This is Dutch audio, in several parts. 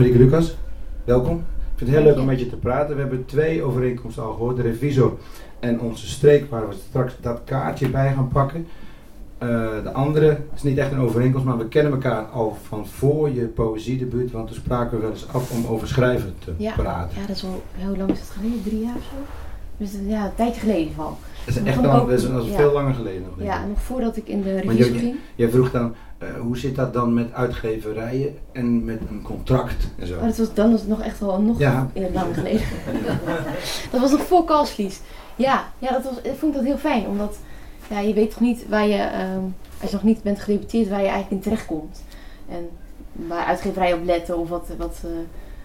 Marieke Lucas, welkom. Ik vind het heel leuk om met je te praten. We hebben twee overeenkomsten al gehoord. De revisor en onze streek, waar we straks dat kaartje bij gaan pakken. Uh, de andere is niet echt een overeenkomst, maar we kennen elkaar al van voor je poëziedebuut. Want toen spraken we wel eens af om over schrijven te ja, praten. Ja, dat is al, hoe lang is het geleden? Drie jaar of zo? Dus ja, een tijdje geleden van. Dat is echt lang, dat is, dat is veel langer geleden nog. Ja, nog voordat ik in de revisie ging. Jij vroeg dan, uh, hoe zit dat dan met uitgeverijen en met een contract en zo? Oh, dat was, dan was het nog echt wel nog ja. lang geleden. dat was nog voor Kalslies. Ja, ja dat was, ik vond dat heel fijn, omdat ja, je weet toch niet waar je, um, als je nog niet bent gedeputeerd, waar je eigenlijk in terecht komt. En waar uitgeverijen op letten of wat... wat uh,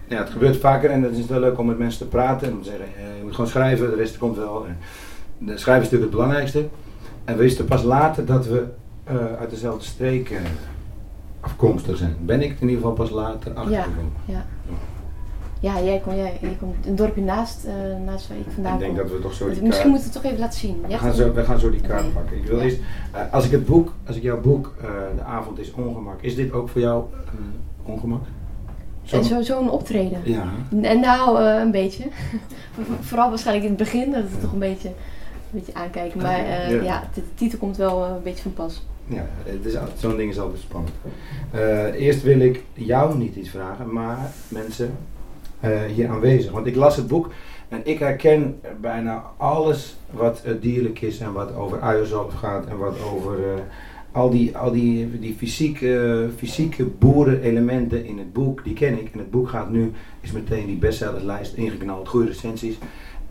ja, het gebeurt vaker en het is wel leuk om met mensen te praten en om te zeggen, je moet gewoon schrijven, de rest komt wel. En de schrijven is natuurlijk het belangrijkste. En we wisten pas later dat we uh, uit dezelfde streek uh, afkomstig zijn. Ben ik in ieder geval pas later achtergekomen. Ja, ja. Ja, jij komt, jij, jij komt een dorpje naast, uh, naast waar ik vandaan Ik denk dat we toch zo die Misschien kaart... moeten we het toch even laten zien. We gaan, zo, we gaan zo die kaart pakken. Ik wil ja. eerst, als ik het boek, als ik jouw boek, De avond is ongemak, is dit ook voor jou ongemak? Zo'n zo, zo optreden? Ja. En nou, een beetje. Vooral waarschijnlijk in het begin, dat het toch een beetje een beetje aankijken. Maar uh, ja. ja. de titel komt wel uh, een beetje van pas. Ja, zo'n ding is altijd spannend. Uh, eerst wil ik jou niet iets vragen, maar mensen hier aanwezig. Want ik las het boek en ik herken bijna alles wat dierlijk is en wat over uierzalf gaat en wat over al die, al die, die fysieke, fysieke boerenelementen in het boek, die ken ik. En het boek gaat nu, is meteen die bestsellerslijst ingeknald, goede recensies.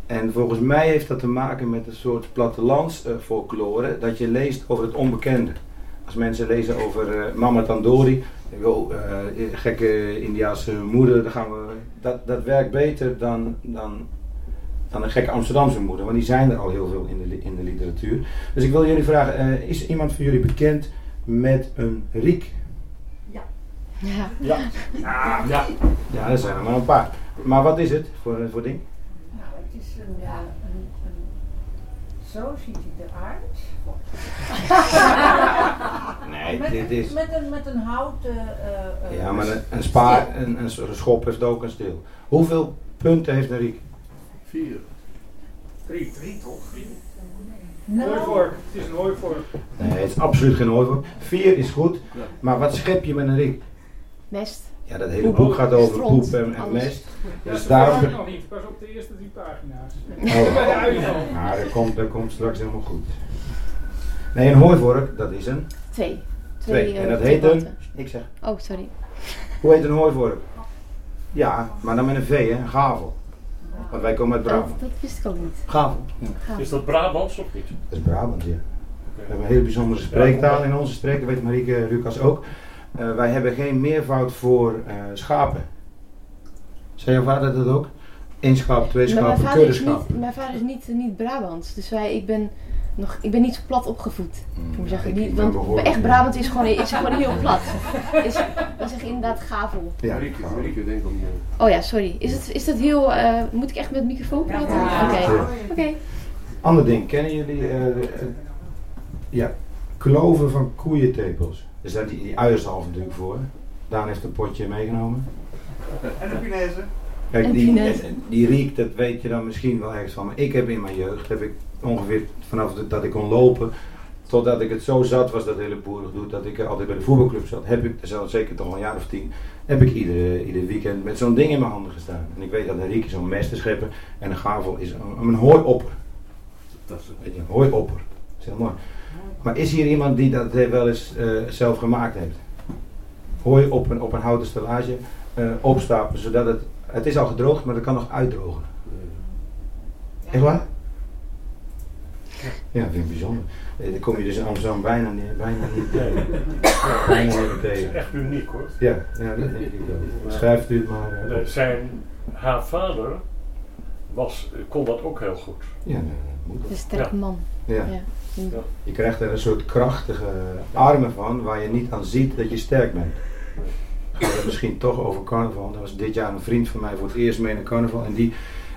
En volgens mij heeft dat te maken met een soort plattelandsfolklore, uh, dat je leest over het onbekende. Als mensen lezen over uh, Mama Tandori, uh, gekke Indiaanse moeder, dan gaan we, dat, dat werkt beter dan, dan, dan een gekke Amsterdamse moeder, want die zijn er al heel veel in de, in de literatuur. Dus ik wil jullie vragen, is iemand van jullie bekend met een riek? Ja. Ja. Ja. Ja, ja. ja er zijn er maar een paar. Maar wat is het voor, voor ding? is een, ja. een, een, zo ziet hij eruit. nee, met, dit is... Met een, met een houten... Uh, ja, maar een, een spaar, een, een, schop heeft ook een stil. Hoeveel punten heeft een riek? Vier. Drie. Drie toch? Nou. Hooivork. Het is een hooivork. Nee, het is absoluut geen hooivork. Vier is goed, ja. maar wat schep je met een riek? Mest. Ja, dat hele boek gaat over poep en, en mest. Ja, dus daarom... nog niet. Pas op de eerste drie pagina's. Oh. Nou, dat komt, dat komt straks helemaal goed. Nee, een hooivork, dat is een... Twee. Twee. en dat heet een... Ik zeg... Oh, sorry. Hoe heet een hooivork? Ja, maar dan met een V, hè? Een gavel. Want wij komen uit Brabant. Dat, dat wist ik ook niet. Gavel. Ja. Is dat Brabants of niet? Dat is Brabant, ja. We hebben een hele bijzondere spreektaal in onze streek, dat weet Marieke Lucas ook. Uh, wij hebben geen meervoud voor uh, schapen. Zei jouw vader dat ook? Eén schap, twee schapen, kudde schapen. Mijn vader is niet, niet Brabants, dus wij, ik, ben nog, ik ben niet zo plat opgevoed. Mm, ik zeggen. niet, want echt Brabant is gewoon, is gewoon heel plat. Is, dan zeg je inderdaad gavel. Ja, Marieke, denk dan. Oh ja, sorry. Is, het, is dat heel. Uh, moet ik echt met microfoon praten? Ja. Oké. Okay. Okay. Ander ding, kennen jullie. ja, kloven van koeientepels? Er staat die, die uierzalf natuurlijk voor. Daan heeft een potje meegenomen. En de punaise. Kijk, die, die riek, dat weet je dan misschien wel ergens van. Maar ik heb in mijn jeugd, heb ik ongeveer vanaf dat ik kon lopen, totdat ik het zo zat was, dat hele boerengedoe, dat ik altijd bij de voetbalclub zat, heb ik, zelfs zeker toch al een jaar of tien, heb ik iedere, ieder weekend met zo'n ding in mijn handen gestaan. En ik weet dat een riek is zo'n mesterschepper en een gavel is een, een hooiopper. Dat is een, een hooiopper. Dat is heel mooi. Maar is hier iemand die dat wel eens uh, zelf gemaakt heeft? Hooi op een, op een houten stellage uh, opstapelen, zodat het, het is al gedroogd, maar dat kan nog uitdrogen. Echt waar? Ja, vind ik bijzonder. Eh, dan kom je dus in Amsterdam bijna niet, bijna niet, bijna niet tegen. Dat is echt uniek hoor. Ja, ja dat denk ik wel. Schrijft u het maar. Uh, zijn, haar vader was, kon dat ook heel goed. Ja, nee, Een sterke man. Ja. ja. Je krijgt er een soort krachtige armen van waar je niet aan ziet dat je sterk bent. Gaan we misschien toch over carnaval. Er was dit jaar een vriend van mij voor het eerst mee naar carnaval. En die,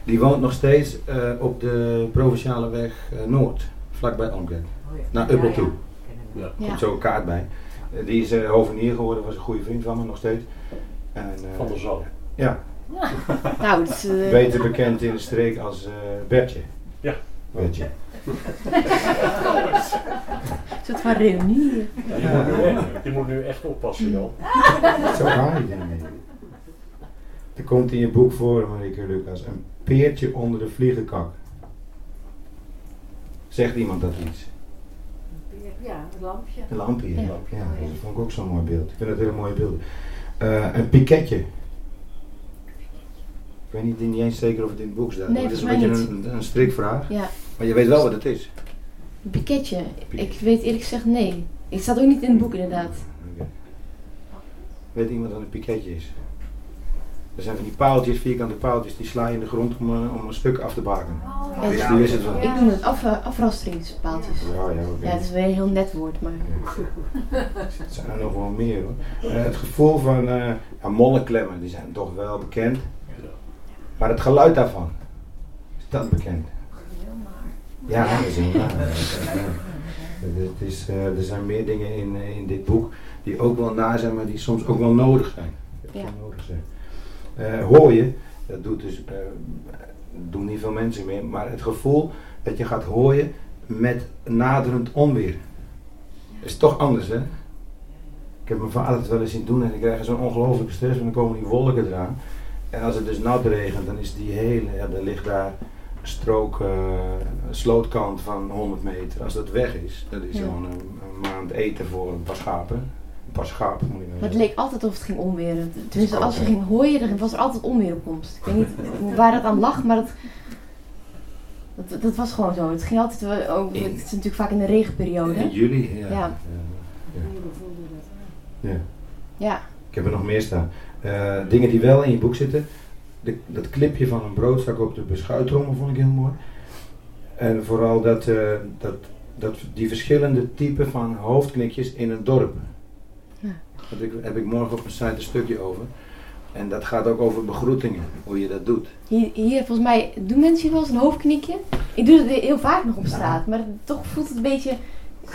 die woont nog steeds uh, op de provinciale weg uh, Noord, vlakbij Almkerk. Oh ja. Naar Ubbel toe. Ja. Er komt zo een kaart bij. Uh, die is hovenier geworden, was een goede vriend van me nog steeds. En, van der Zalm. Ja. ja. nou, het is, uh... Beter bekend in de streek als uh, Bertje. Ja. Bertje. Een soort van reunie. Ja, je, moet nu echt, je moet nu echt oppassen, Jan. Zo die dingen. Er komt in je boek voor, Marieke Lucas, een peertje onder de vliegenkak. Zegt iemand dat iets? Ja, een lampje. Een lampje, ja. ja. dat vond ik ook zo'n mooi beeld. Ik vind het hele mooie beelden. Uh, een piketje. Ik weet niet, niet eens zeker of het in het boek staat. Nee, het is een beetje een, een strikvraag. Ja. Maar je weet wel wat het is. Een piketje. Ik weet eerlijk gezegd nee. Het staat ook niet in het boek inderdaad. Okay. Weet iemand wat een piketje is? Er zijn van die paaltjes, vierkante paaltjes, die sla je in de grond om, uh, om een stuk af te baken. Oh, ja, ja, die is het wel. Ik noem het af, afrastringspaaltjes. Ja, ja, okay. ja, het is weer een heel net woord, maar... Ja. Het zijn er nog wel meer hoor. Uh, het gevoel van uh, ja, mollenklemmen, die zijn toch wel bekend. Maar het geluid daarvan, is dat bekend? Ja, dat is heel naar. Het is, uh, er zijn meer dingen in, in dit boek die ook wel naar zijn, maar die soms ook wel nodig zijn. Ja. Nodig zijn. Hoor je, dat doet dus, uh, doen niet veel mensen meer, maar het gevoel dat je gaat hooien met naderend onweer. Is toch anders, hè? Ik heb mijn vader het wel eens zien doen en ik krijg zo'n ongelofelijke stress, want dan komen die wolken eraan. En als het dus nat regent, dan is die hele, ja, dan ligt daar een strook, uh, een slootkant van 100 meter. Als dat weg is, dat is Ja. gewoon een, een maand eten voor een paar schapen. Schapen moet je nou Maar het leek altijd of het ging onweren. Tenminste, als je kan, ging hooien, dan was er altijd onweer op komst. Ik weet niet waar dat aan lag, maar dat, dat, dat was gewoon zo. Het ging altijd wel ook, het is natuurlijk vaak in de regenperiode. In juli, ja. Ja. ja. Ja, Ik heb er nog meer staan. Eh, dingen die wel in je boek zitten. De, dat clipje van een broodzak op de beschuitrommel vond ik heel mooi. En vooral dat, eh, dat, dat, die verschillende typen van hoofdknikjes in een dorp. Heb ik, heb ik morgen op mijn site een stukje over. En dat gaat ook over begroetingen, hoe je dat doet. hier, hier volgens mij doen mensen hier wel eens een hoofdknikje. Ik doe het heel vaak nog op straat, maar toch voelt het een beetje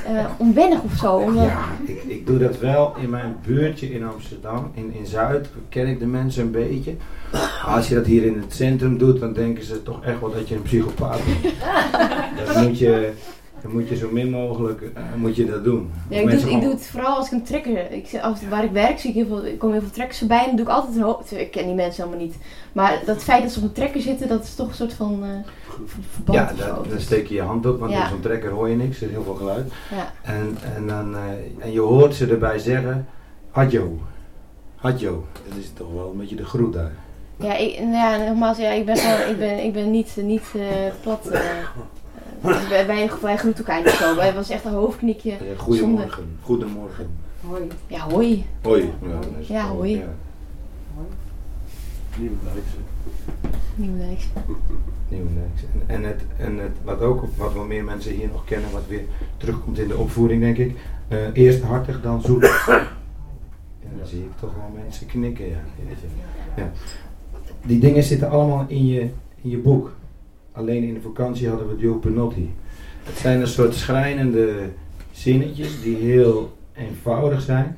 eh, onwennig of zo. Omdat, Ja, ik, ik doe dat wel in mijn buurtje in Amsterdam. In, in Zuid ken ik de mensen een beetje. Als je dat hier in het centrum doet, dan denken ze toch echt wel dat je een psychopaat bent. Dan moet je, dan moet je zo min mogelijk eh, moet je dat doen. Ja, ik, doe, het- ik doe het vooral als ik een trekker. Ik, als, waar ik werk zie ik heel veel, er komen heel veel trekkers voorbij en dan doe ik altijd een hoofd. Ik ken die mensen helemaal niet. Maar dat feit dat ze op een trekker zitten, dat is toch een soort van eh, verband Ja, daar steek je je hand op, want Ja. op zo'n trekker hoor je niks, er is heel veel geluid. Ja. En, en, dan, eh, en je hoort ze erbij zeggen, hadjo, hadjo. Dat is toch wel een beetje de groet daar. Ja, ik, nou ja, nogmaals, ja, ik ben ik ben, ik ben niet, niet plat. wij, wij, wij groeten elkaar niet zo. Wij was echt een hoofdknikje. Goedemorgen, goedemorgen. Hoi. Ja, hoi. Hoi. Ja, Ja, hoi. ja. Nieuwdijkse. Nieuwdijks. Nieuwendijks. En, en, het, en het, wat ook, wat wel meer mensen hier nog kennen, wat weer terugkomt in de opvoeding, denk ik. eh, eerst hartig, dan zoet. Ja, dan zie ik toch wel mensen knikken, ja. Die dingen zitten allemaal in je, in je boek. Alleen in de vakantie hadden we Joe Penotti. Het zijn een soort schrijnende zinnetjes die heel eenvoudig zijn.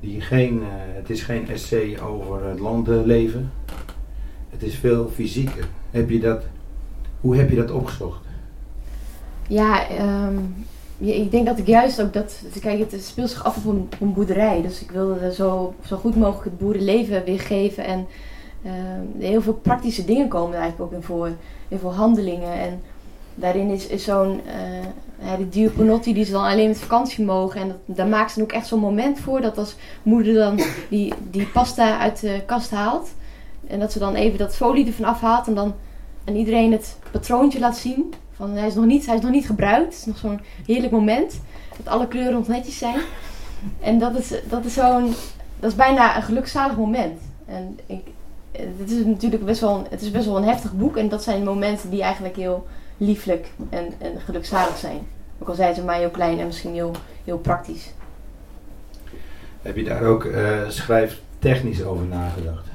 Die geen, eh, het is geen essay over het landleven. Het is veel fysieker. Heb je dat, hoe heb je dat opgezocht? Ja, ehm, ja, ik denk dat ik juist ook dat. Kijk, het speelt zich af op een, boerderij. Dus ik wilde zo, zo goed mogelijk het boerenleven weergeven. En ehm, heel veel praktische dingen komen er eigenlijk ook in voor. Heel veel handelingen. En daarin is, is zo'n. eh ja, die die ze dan alleen met vakantie mogen. En dat, daar maakt ze dan ook echt zo'n moment voor. Dat als moeder dan die, die pasta uit de kast haalt. En dat ze dan even dat folie ervan afhaalt. En dan aan iedereen het patroontje laat zien. Van hij is nog niet, hij is nog niet gebruikt. Het is nog zo'n heerlijk moment. Dat alle kleuren nog netjes zijn. En dat is, dat is zo'n. Dat is bijna een gelukzalig moment. En ik, het is natuurlijk best wel, een, het is best wel een heftig boek. En dat zijn momenten die eigenlijk heel lieflijk en, en gelukzalig zijn. Ook al zijn ze maar heel klein en misschien heel, heel praktisch. Heb je daar ook eh, schrijftechnisch over nagedacht?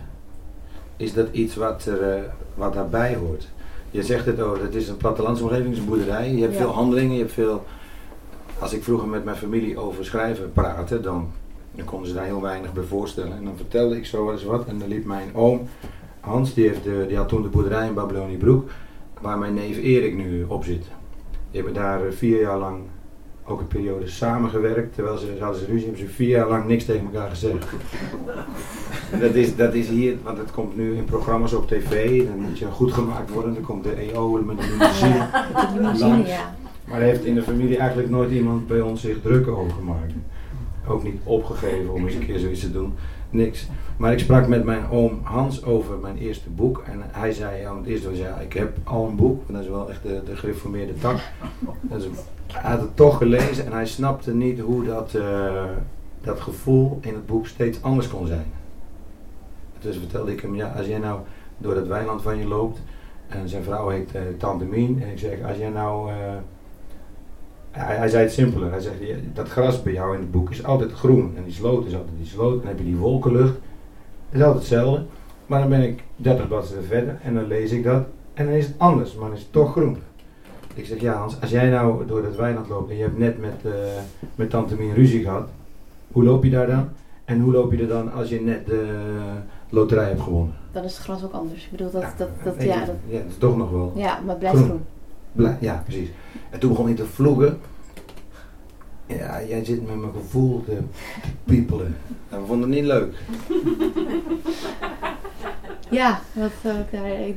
Is dat iets wat, er, eh, wat daarbij hoort? Je zegt het over, het is een plattelandsomgeving, het is een boerderij. Je hebt Ja. veel handelingen, je hebt veel... Als ik vroeger met mijn familie over schrijven praatte, dan Dan konden ze daar heel weinig bij voorstellen. En dan vertelde ik zo wel eens wat. En dan liep mijn oom, Hans, die, heeft de, die had toen de boerderij in Babyloniebroek, waar mijn neef Erik nu op zit. Die hebben daar eh, vier jaar lang ook een periode samengewerkt. Terwijl ze hadden ze ruzie, hebben ze vier jaar lang niks tegen elkaar gezegd. dat, is, dat is hier, want het komt nu in programma's op tv. Dan moet je goed gemaakt worden. Dan komt de EO met de limousine ja. Maar heeft in de familie eigenlijk nooit iemand bij ons zich druk over gemaakt. Ook niet opgegeven om eens een keer zoiets te doen. Niks. Maar ik sprak met mijn oom Hans over mijn eerste boek. En hij zei, ja, het eerste was, ja, ik heb al een boek. dat is wel echt de, de gereformeerde tak. Hij had het toch gelezen en hij snapte niet hoe dat, uh, dat gevoel in het boek steeds anders kon zijn. Dus vertelde ik hem, ja, als jij nou door dat weiland van je loopt. En zijn vrouw heet uh, Tante Mien. En ik zeg, als jij nou... Uh, hij, hij, zei het simpeler. Hij zegt, dat gras bij jou in het boek is altijd groen. En die sloot is altijd die sloot. Dan heb je die wolkenlucht. Het is altijd hetzelfde. Maar dan ben ik 30 bladzijden verder en dan lees ik dat. En dan is het anders, maar dan is het toch groen. Ik zeg, ja Hans, als jij nou door dat weiland loopt en je hebt net met, uh, met Tante Mien ruzie gehad. Hoe loop je daar dan? En hoe loop je er dan als je net de loterij hebt gewonnen? Dan is het gras ook anders. Ik bedoel, dat, ja, dat, dat, ja, dat, ja, dat is toch nog wel. Ja, maar het blijft groen. groen. Ja, precies. En toen begon hij te vloeken. Ja, jij zit met mijn gevoel te piepelen. En we vonden het niet leuk. Ja, wat uh, ik,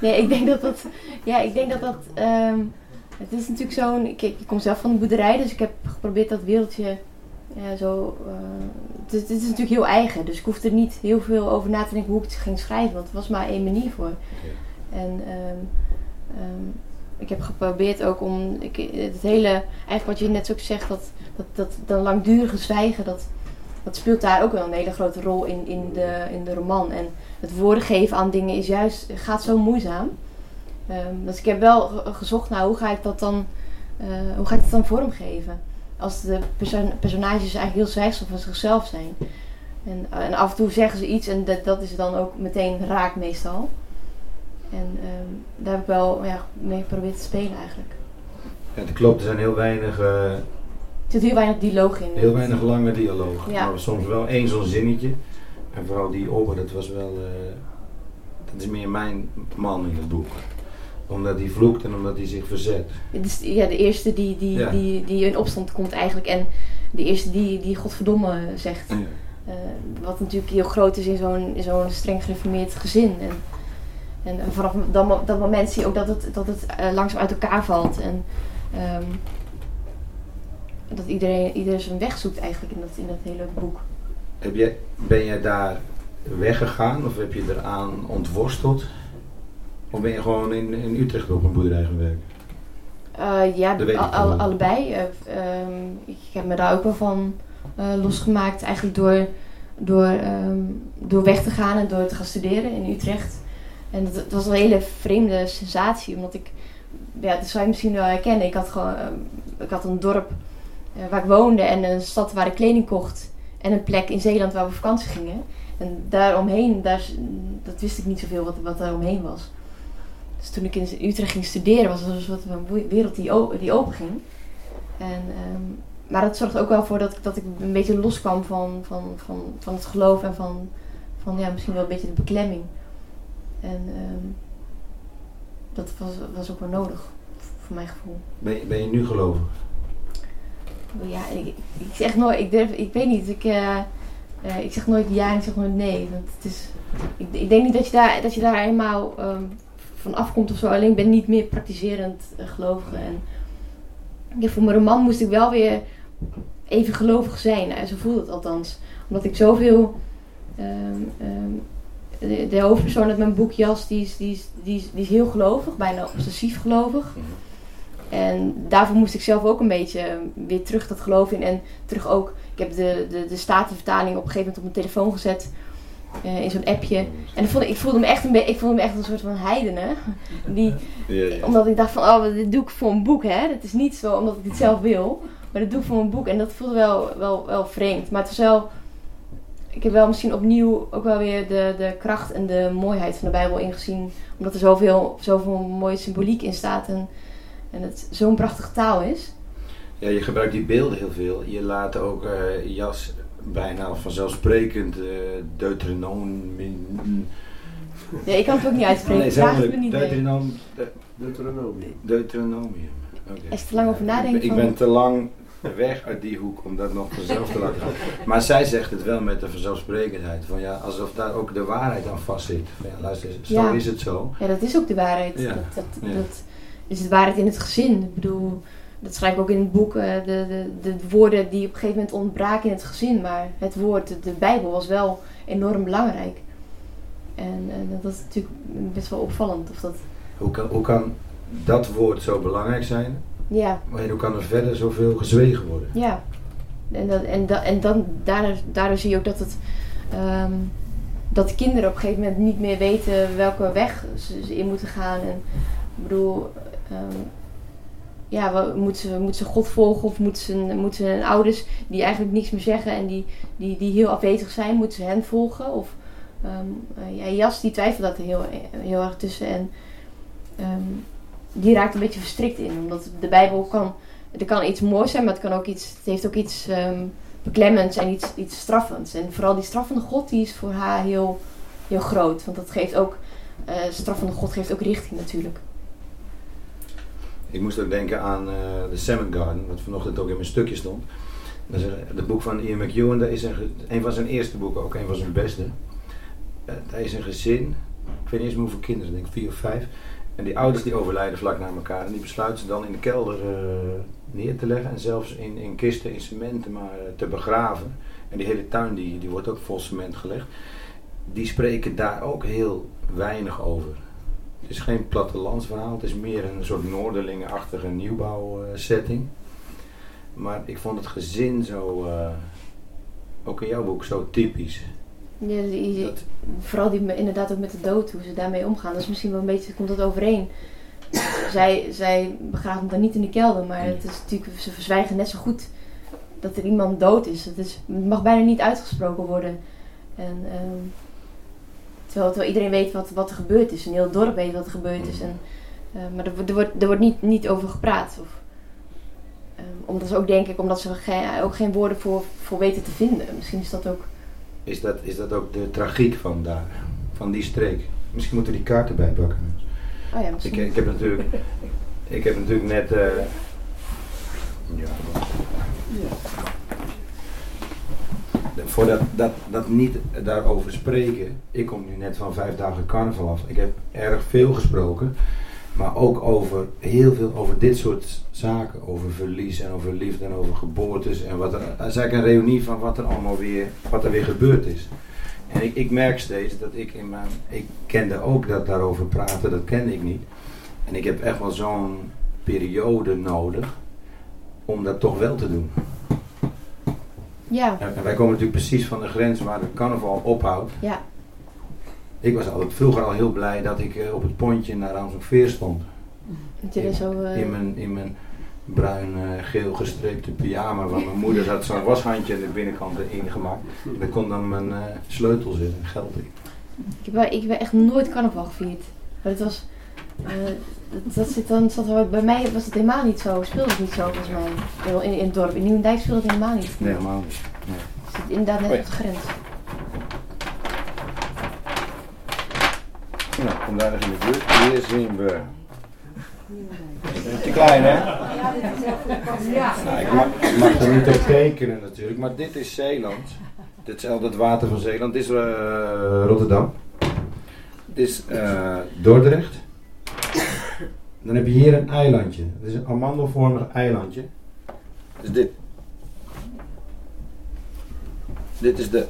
nee, ik denk dat dat, ja, ik denk dat dat, um, het is natuurlijk zo'n, ik, ik kom zelf van de boerderij, dus ik heb geprobeerd dat wereldje ja, zo, uh, het, is, het, is natuurlijk heel eigen, dus ik hoefde er niet heel veel over na te denken hoe ik het ging schrijven, want het was maar één manier voor. En um, um, ik heb geprobeerd ook om ik, het hele, eigenlijk wat je net ook zegt, dat, dat, dat, dat langdurige zwijgen, dat, dat speelt daar ook wel een hele grote rol in, in, de, in de roman. En het woorden geven aan dingen is juist, gaat zo moeizaam. Um, dus ik heb wel gezocht naar hoe ga ik dat dan, uh, hoe ga ik dat dan vormgeven. Als de perso personages eigenlijk heel zwijgzaam van zichzelf zijn. En, en, af en toe zeggen ze iets en dat, dat is dan ook meteen raak meestal. En um, daar heb ik wel ja, mee geprobeerd te spelen eigenlijk. Ja, het klopt, er zijn heel weinig... Uh, er zit heel weinig dialoog in. Heel weinig lange dialoog. Ja. Maar soms wel één zo'n zinnetje. En vooral die ober, dat was wel... Uh, dat is meer mijn man in het boek omdat hij vloekt en omdat hij zich verzet. Dus, ja, de eerste die, die, die, die in opstand komt eigenlijk. En de eerste die, die godverdomme zegt. Ja. Uh, wat natuurlijk heel groot is in zo'n zo'n streng gereformeerd gezin. En, en, vanaf dat, dat, moment zie je ook dat het, dat het uh, langzaam uit elkaar valt. En um, dat iedereen, iedereen zijn weg zoekt eigenlijk in dat, in dat hele boek. Heb jij, ben jij daar weggegaan of heb je eraan ontworsteld? Of ben je gewoon in, in Utrecht op een boerderij gaan werken? Uh, ja, al, allebei. Uh, um, ik heb me daar ook wel van losgemaakt. Eigenlijk door, door, um, door weg te gaan en door te gaan studeren in Utrecht. En het, het, was een hele vreemde sensatie. Omdat ik, ja, dat zou je misschien wel herkennen. Ik had gewoon, ik had een dorp waar ik woonde en een stad waar ik kleding kocht. En een plek in Zeeland waar we vakantie gingen. En daaromheen, daar, dat wist ik niet zoveel wat, wat er omheen was. Dus toen ik in Utrecht ging studeren, was er een soort van wereld die, die open ging. En, um, maar dat zorgde ook wel voor dat, dat ik een beetje loskwam van, van, van, van het geloof en van, van ja, misschien wel een beetje de beklemming. En um, dat was, was ook wel nodig, voor mijn gevoel. Ben je, ben je nu gelovig? Ja, ik, ik zeg nooit, ik, durf, ik weet niet, ik, uh, uh, ik zeg nooit ja en ik zeg nooit nee. Want het is, ik, ik denk niet dat je daar, dat je daar helemaal um, van afkomt of zo. Alleen ik ben niet meer praktiserend uh, gelovige. En ja, voor mijn roman moest ik wel weer even gelovig zijn. Uh, zo voelde het althans. Omdat ik zoveel... Um, um, de, de, hoofdpersoon uit mijn boek Jas, die is, die, is, die, is, die is heel gelovig, bijna obsessief gelovig. En daarvoor moest ik zelf ook een beetje weer terug dat geloof in. En terug ook, ik heb de, de, de Statenvertaling op een gegeven moment op mijn telefoon gezet. Uh, in zo'n appje. En ik voelde, ik voelde me echt een beetje, ik voelde me echt een soort van heidene. Die, ja, ja. Omdat ik dacht van, oh, dit doe ik voor een boek, hè. Het is niet zo omdat ik dit zelf wil. Maar dat doe ik voor een boek. En dat voelde wel, wel, wel vreemd. Maar het was wel, ik heb wel misschien opnieuw ook wel weer de, de kracht en de mooiheid van de Bijbel ingezien. Omdat er zoveel, zoveel mooie symboliek in staat. En, en het zo'n prachtige taal is. Ja, je gebruikt die beelden heel veel. Je laat ook uh, Jas bijna vanzelfsprekend uh, Deuteronomie. Ja, ik kan het ook niet uitspreken. Nee, Vraag het me niet Deuteronom, Deuteronomie. Deuteronomie. Okay. Als je te lang over nadenkt. Ik, ik ben te lang weg uit die hoek om dat nog vanzelf te laten gaan. Maar zij zegt het wel met de vanzelfsprekendheid. Van ja, alsof daar ook de waarheid aan vastzit. Van ja, luister, zo is het zo. Ja, dat is ook de waarheid. Ja. Dat, dat, dat, is de waarheid in het gezin. Ik bedoel, dat schrijf ik ook in het boek. Uh, de, de, de woorden die op een gegeven moment ontbraken in het gezin. Maar het woord, de, Bijbel, was wel enorm belangrijk. En uh, dat is natuurlijk best wel opvallend. Of dat... hoe, kan, hoe kan dat woord zo belangrijk zijn? Ja. Maar hoe kan er verder zoveel gezwegen worden? Ja. En, dat, en, dat, en dan, daardoor, daardoor zie je ook dat het... Um, dat kinderen op een gegeven moment niet meer weten welke weg ze, in moeten gaan. En ik bedoel, um, ja, moeten ze, moeten ze God volgen of moeten ze, moeten ze hun ouders die eigenlijk niks meer zeggen en die, die, die heel afwezig zijn, moeten ze hen volgen? Of um, ja, Jas die twijfelt dat er heel, heel erg tussen. En um, die raakt een beetje verstrikt in. Omdat de Bijbel kan, er kan iets moois zijn, maar het, kan ook iets, het heeft ook iets um, beklemmends en iets, iets straffends. En vooral die straffende God die is voor haar heel, heel groot. Want dat geeft ook, uh, straffende God geeft ook richting natuurlijk. Ik moest ook denken aan uh, The Salmon Garden, wat vanochtend ook in mijn stukje stond. Dat is het boek van Ian McEwan, dat is een, een van zijn eerste boeken, ook een van zijn beste. Uh, daar is een gezin, ik weet niet eens hoeveel kinderen, ik denk vier of vijf. En die ouders die overlijden vlak na elkaar en die besluiten ze dan in de kelder uh, neer te leggen en zelfs in, in kisten in cementen maar te begraven. En die hele tuin die, die wordt ook vol cement gelegd. Die spreken daar ook heel weinig over. Het is geen plattelandsverhaal, het is meer een soort Noorderlingenachtige nieuwbouwsetting. maar ik vond het gezin zo, uh, ook in jouw boek, zo typisch. Ja, die, vooral die, inderdaad ook met de dood, hoe ze daarmee omgaan. Dat is misschien wel een beetje, komt dat overeen. zij, zij begraven hem dan niet in de kelder, maar het is natuurlijk, ze verzwijgen net zo goed dat er iemand dood is. Het, is, het mag bijna niet uitgesproken worden. En, um, Terwijl, iedereen weet wat, wat er gebeurd is. Een heel dorp weet wat er gebeurd is. En, uh, maar er, er, wordt, er wordt niet, niet over gepraat. Of, uh, omdat ze ook, denk ik, omdat ze geen, ook geen woorden voor, voor weten te vinden. Misschien is dat ook... Is dat, is dat ook de tragiek van daar? Van die streek? Misschien moeten we die kaart erbij pakken. Oh ja. Ik, ik heb natuurlijk... Ik heb natuurlijk net... Uh, ja, voordat dat, dat niet daarover spreken. Ik kom nu net van vijf dagen carnaval af. Ik heb erg veel gesproken. Maar ook over heel veel over dit soort zaken. Over verlies en over liefde en over geboortes. En wat er, het is eigenlijk een reunie van wat er allemaal weer, wat er weer gebeurd is. En ik, ik merk steeds dat ik in mijn. Ik kende ook dat daarover praten, dat kende ik niet. En ik heb echt wel zo'n periode nodig om dat toch wel te doen. Ja. En, wij komen natuurlijk precies van de grens waar het carnaval ophoudt. Ja. Ik was altijd vroeger al heel blij dat ik uh, op het pontje naar Amsterdam stond. In, zo, uh... in, mijn, in mijn bruin-geel uh, gestreepte pyjama, waar mijn moeder had zo'n washandje aan de binnenkant ingemaakt. En daar kon dan mijn sleutel zitten, geld in. Ik heb, ik heb echt nooit carnaval gevierd. Maar het was dat, dat zit dan, zat, bij mij was het helemaal niet zo, speelde het niet zo volgens mij. In, in het dorp. In Nieuwendijk speelde het helemaal niet. Nee, helemaal niet. Nee. Het zit inderdaad net oh, op de grens. Nou, kom daar eens in de buurt. Hier zien we. Te klein, hè? Ja. Nou, ik, mag, mag er niet op tekenen natuurlijk, maar dit is Zeeland. Is het water van Zeeland. Dit is uh, Rotterdam. Dit is uh, Dordrecht. Dan heb je hier een eilandje. Het is een amandelvormig eilandje. Dus dit. Dit is de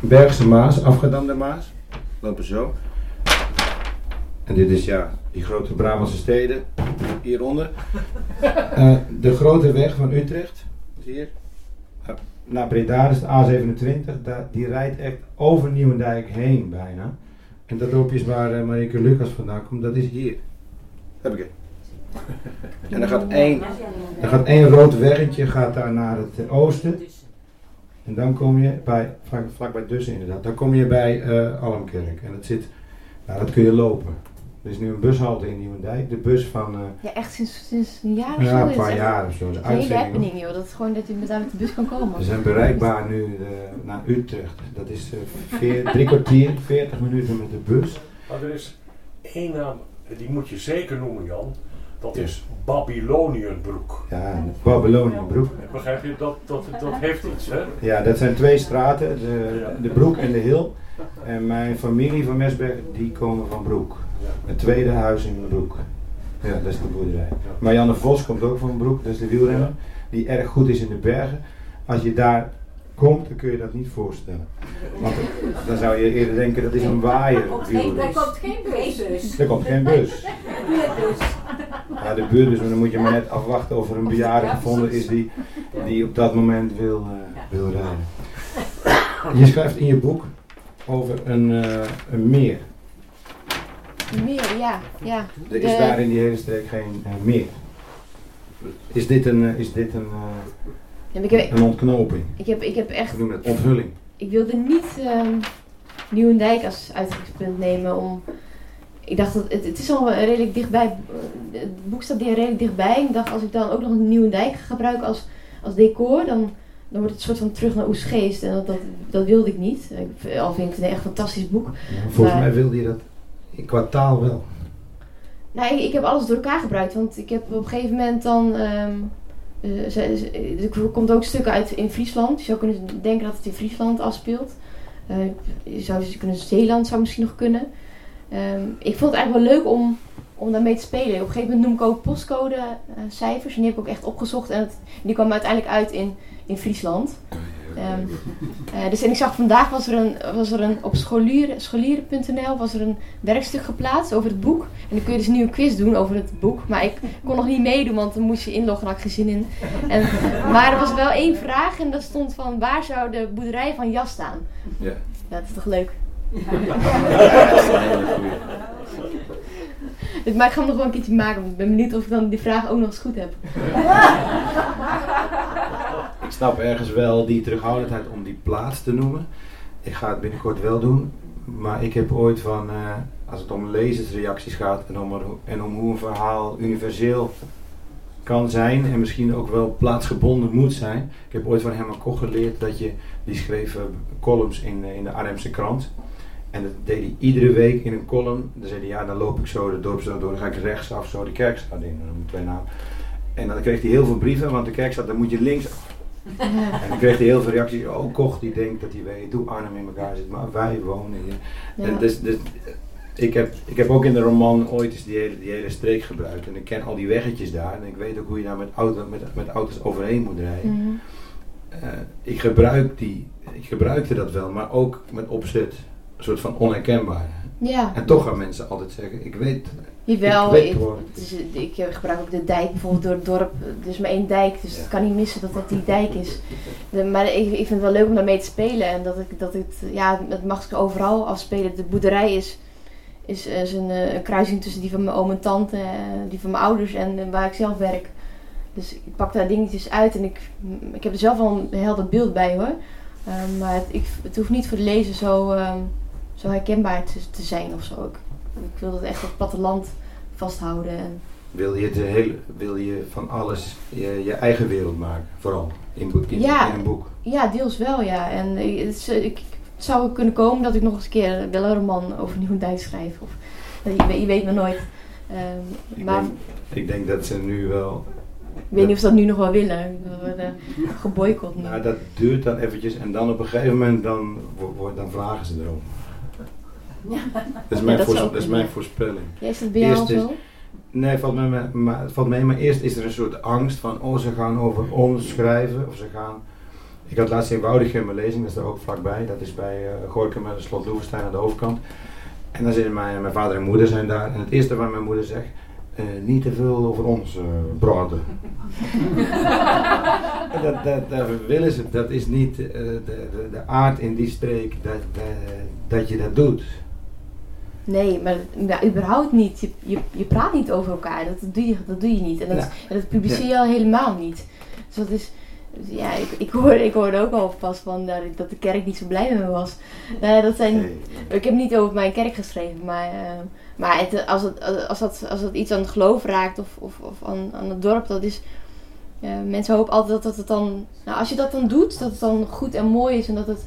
Bergse Maas, afgedamde Maas. Lopen zo. En dit is ja, die grote Brabantse steden hieronder. Uh, de grote weg van Utrecht, hier, uh, naar Breda, is de A27. Daar, die rijdt echt over Nieuwendijk heen bijna. En dat loopje is waar uh, Marieke Lucas vandaan komt, dat is hier. Heb ik het. En dan gaat één, dan gaat één rood weggetje gaat daar naar het oosten. En dan kom je bij, vlak, bij Dussen inderdaad, dan kom je bij Almkerk. En dat zit, nou dat kun je lopen. Er is nu een bushalte in Nieuwendijk. De bus van... Uh, ja, echt sinds, sinds een jaar of ja, zo. een paar jaar of zo. De hele happening, joh. Dat is gewoon dat je met, met de bus kan komen. Ze zijn bereikbaar nu uh, naar Utrecht. Dat is uh, veer, drie kwartier, 40 minuten met de bus. Maar er is één naam, die moet je zeker noemen, Jan. Dat is Babylonienbroek. Ja, Babylonienbroek. Begrijp je, dat, dat, dat heeft iets, hè? Ja, dat zijn twee straten, de, de Broek en de Hil. En mijn familie van Mesberg, die komen van Broek. Het tweede huis in Broek. Ja, dat is de boerderij. Marianne Vos komt ook van Broek, dat is de wielrenner. Die erg goed is in de bergen. Als je daar komt, dan kun je dat niet voorstellen. Want dan zou je eerder denken, dat is een waaier. Er komt geen bus. Er komt geen bus. Ja, de buurtbus, maar dan moet je maar net afwachten of er een bejaarde gevonden is die, die op dat moment wil, uh, wil rijden. Je schrijft in je boek over een, uh, een meer. Een meer, ja. ja. Er is daar in die hele streek geen uh, meer. Is dit een, is dit een, ik heb, een ontknoping? Ik heb, ik heb echt... Het onthulling. Ik wilde niet um, Nieuwendijk als uitgangspunt nemen om ik dacht dat het, het is al redelijk dichtbij. Het boek staat redelijk dichtbij. Ik dacht als ik dan ook nog een nieuwe dijk gebruik als, als decor, dan, dan wordt het een soort van terug naar Oesgeest. En dat, dat, dat wilde ik niet. Ik, al vind ik het een echt fantastisch boek. volgens mij wilde je dat in kwartaal wel. Nou, ik, ik, heb alles door elkaar gebruikt. Want ik heb op een gegeven moment dan. Um, uh, er komt ook stukken uit in Friesland. Je zou kunnen denken dat het in Friesland afspeelt. Uh, je zou kunnen Zeeland zou misschien nog kunnen. Um, ik vond het eigenlijk wel leuk om, om daarmee te spelen. Op een gegeven moment noem ik ook postcode uh, cijfers. En die heb ik ook echt opgezocht. En het, die kwam uiteindelijk uit in, in Friesland. Um, uh, dus en ik zag vandaag was er een, was er een op scholieren, scholieren.nl was er een werkstuk geplaatst over het boek. En dan kun je dus een nieuwe quiz doen over het boek. Maar ik kon nog niet meedoen, want dan moest je inloggen en had ik geen zin in. En, maar er was wel één vraag en dat stond van waar zou de boerderij van Jas staan? Ja. Dat is toch leuk? Maar ik ga hem nog wel een keertje maken, want ik ben benieuwd of ik dan die vraag ook nog eens goed heb. ik snap ergens wel die terughoudendheid om die plaats te noemen. Ik ga het binnenkort wel doen, maar ik heb ooit van, uh, als het om lezersreacties gaat en om, en om hoe een verhaal universeel kan zijn en misschien ook wel plaatsgebonden moet zijn. Ik heb ooit van Herman Koch geleerd dat je, die schreef uh, columns in, uh, in de Arnhemse krant. En dat deed hij iedere week in een column. Dan zei hij, ja, dan loop ik zo de dorpsstraat door, dan ga ik rechtsaf zo de kerkstraat in. Dan twee naam. En dan kreeg hij heel veel brieven, want de kerkstraat, dan moet je links En dan kreeg hij heel veel reacties. Oh, Koch die denkt dat hij weet hoe Arnhem in elkaar zit, maar wij wonen hier. Ja. Dus, dus, ik, heb, ik heb ook in de roman ooit eens die hele, die hele streek gebruikt. En ik ken al die weggetjes daar. En ik weet ook hoe je daar met, auto, met, met auto's overheen moet rijden. Mm -hmm. uh, ik, gebruik die, ik gebruikte dat wel, maar ook met opzet een soort van onherkenbaar. Ja. En toch gaan mensen altijd zeggen, ik weet Jawel, ik, ik, ik, ik gebruik ook de dijk bijvoorbeeld door het dorp. Is maar één dijk, dus ja. het kan niet missen dat dat die dijk is. De, maar ik, ik vind het wel leuk om daarmee te spelen. En dat ik dat het, ja, het mag ik overal afspelen. De boerderij is, is, is een, een, kruising tussen die van mijn oom en tante, die van mijn ouders en waar ik zelf werk. Dus ik pak daar dingetjes uit en ik, ik heb er zelf al een helder beeld bij hoor. Maar het, ik, het hoeft niet voor de lezer zo, zo herkenbaar te, te, zijn of zo. Ik, ik wil dat echt op het platteland vasthouden. En wil je, de hele, wil je van alles je, je eigen wereld maken, vooral in, in, ja, in een boek? Ja, deels wel ja. En het, is, ik, het zou kunnen komen dat ik nog eens een keer wel een roman over Nieuwendijk schrijf. Of, je, je weet maar nooit. Um, ik, maar, denk, ik denk dat ze nu wel ik weet niet of ze dat nu nog wel willen. We worden geboycott nu. Nou, dat duurt dan eventjes en dan op een gegeven moment dan, dan vragen ze erom. Ja. Dat is mijn, ja, dat voor, dat is mijn voorspelling. Ja, is dat bij jou al zo? Nee, valt mee, maar, het valt mee, maar eerst is er een soort angst van, oh ze gaan over ons schrijven, of ze gaan... Ik had laatst in Woudigem mijn lezing, dat is er ook vlakbij, dat is bij uh, Gorkum met de slot Loevestein aan de overkant. En dan zitten mijn, mijn vader en moeder zijn daar, en het eerste wat mijn moeder zegt, uh, niet te veel over ons uh, praten. dat, dat, dat, willen ze, dat is niet uh, de, de, de, aard in die streek dat, dat je dat doet. Nee, maar ja, überhaupt niet. Je, je, je praat niet over elkaar. Dat doe je, dat doe je niet. En dat, ja. dat publiceer je al helemaal niet. Dus dat is, ja, ik, ik, hoorde, ik hoorde ook al pas van dat de kerk niet zo blij met me was. Uh, dat zijn, Ik heb niet over mijn kerk geschreven, maar, uh, maar het, als, het, als, dat, als dat iets aan het geloof raakt of, of, of aan, aan het dorp, dat is. Uh, mensen hopen altijd dat, dat het dan. Nou, als je dat dan doet, dat het dan goed en mooi is en dat het.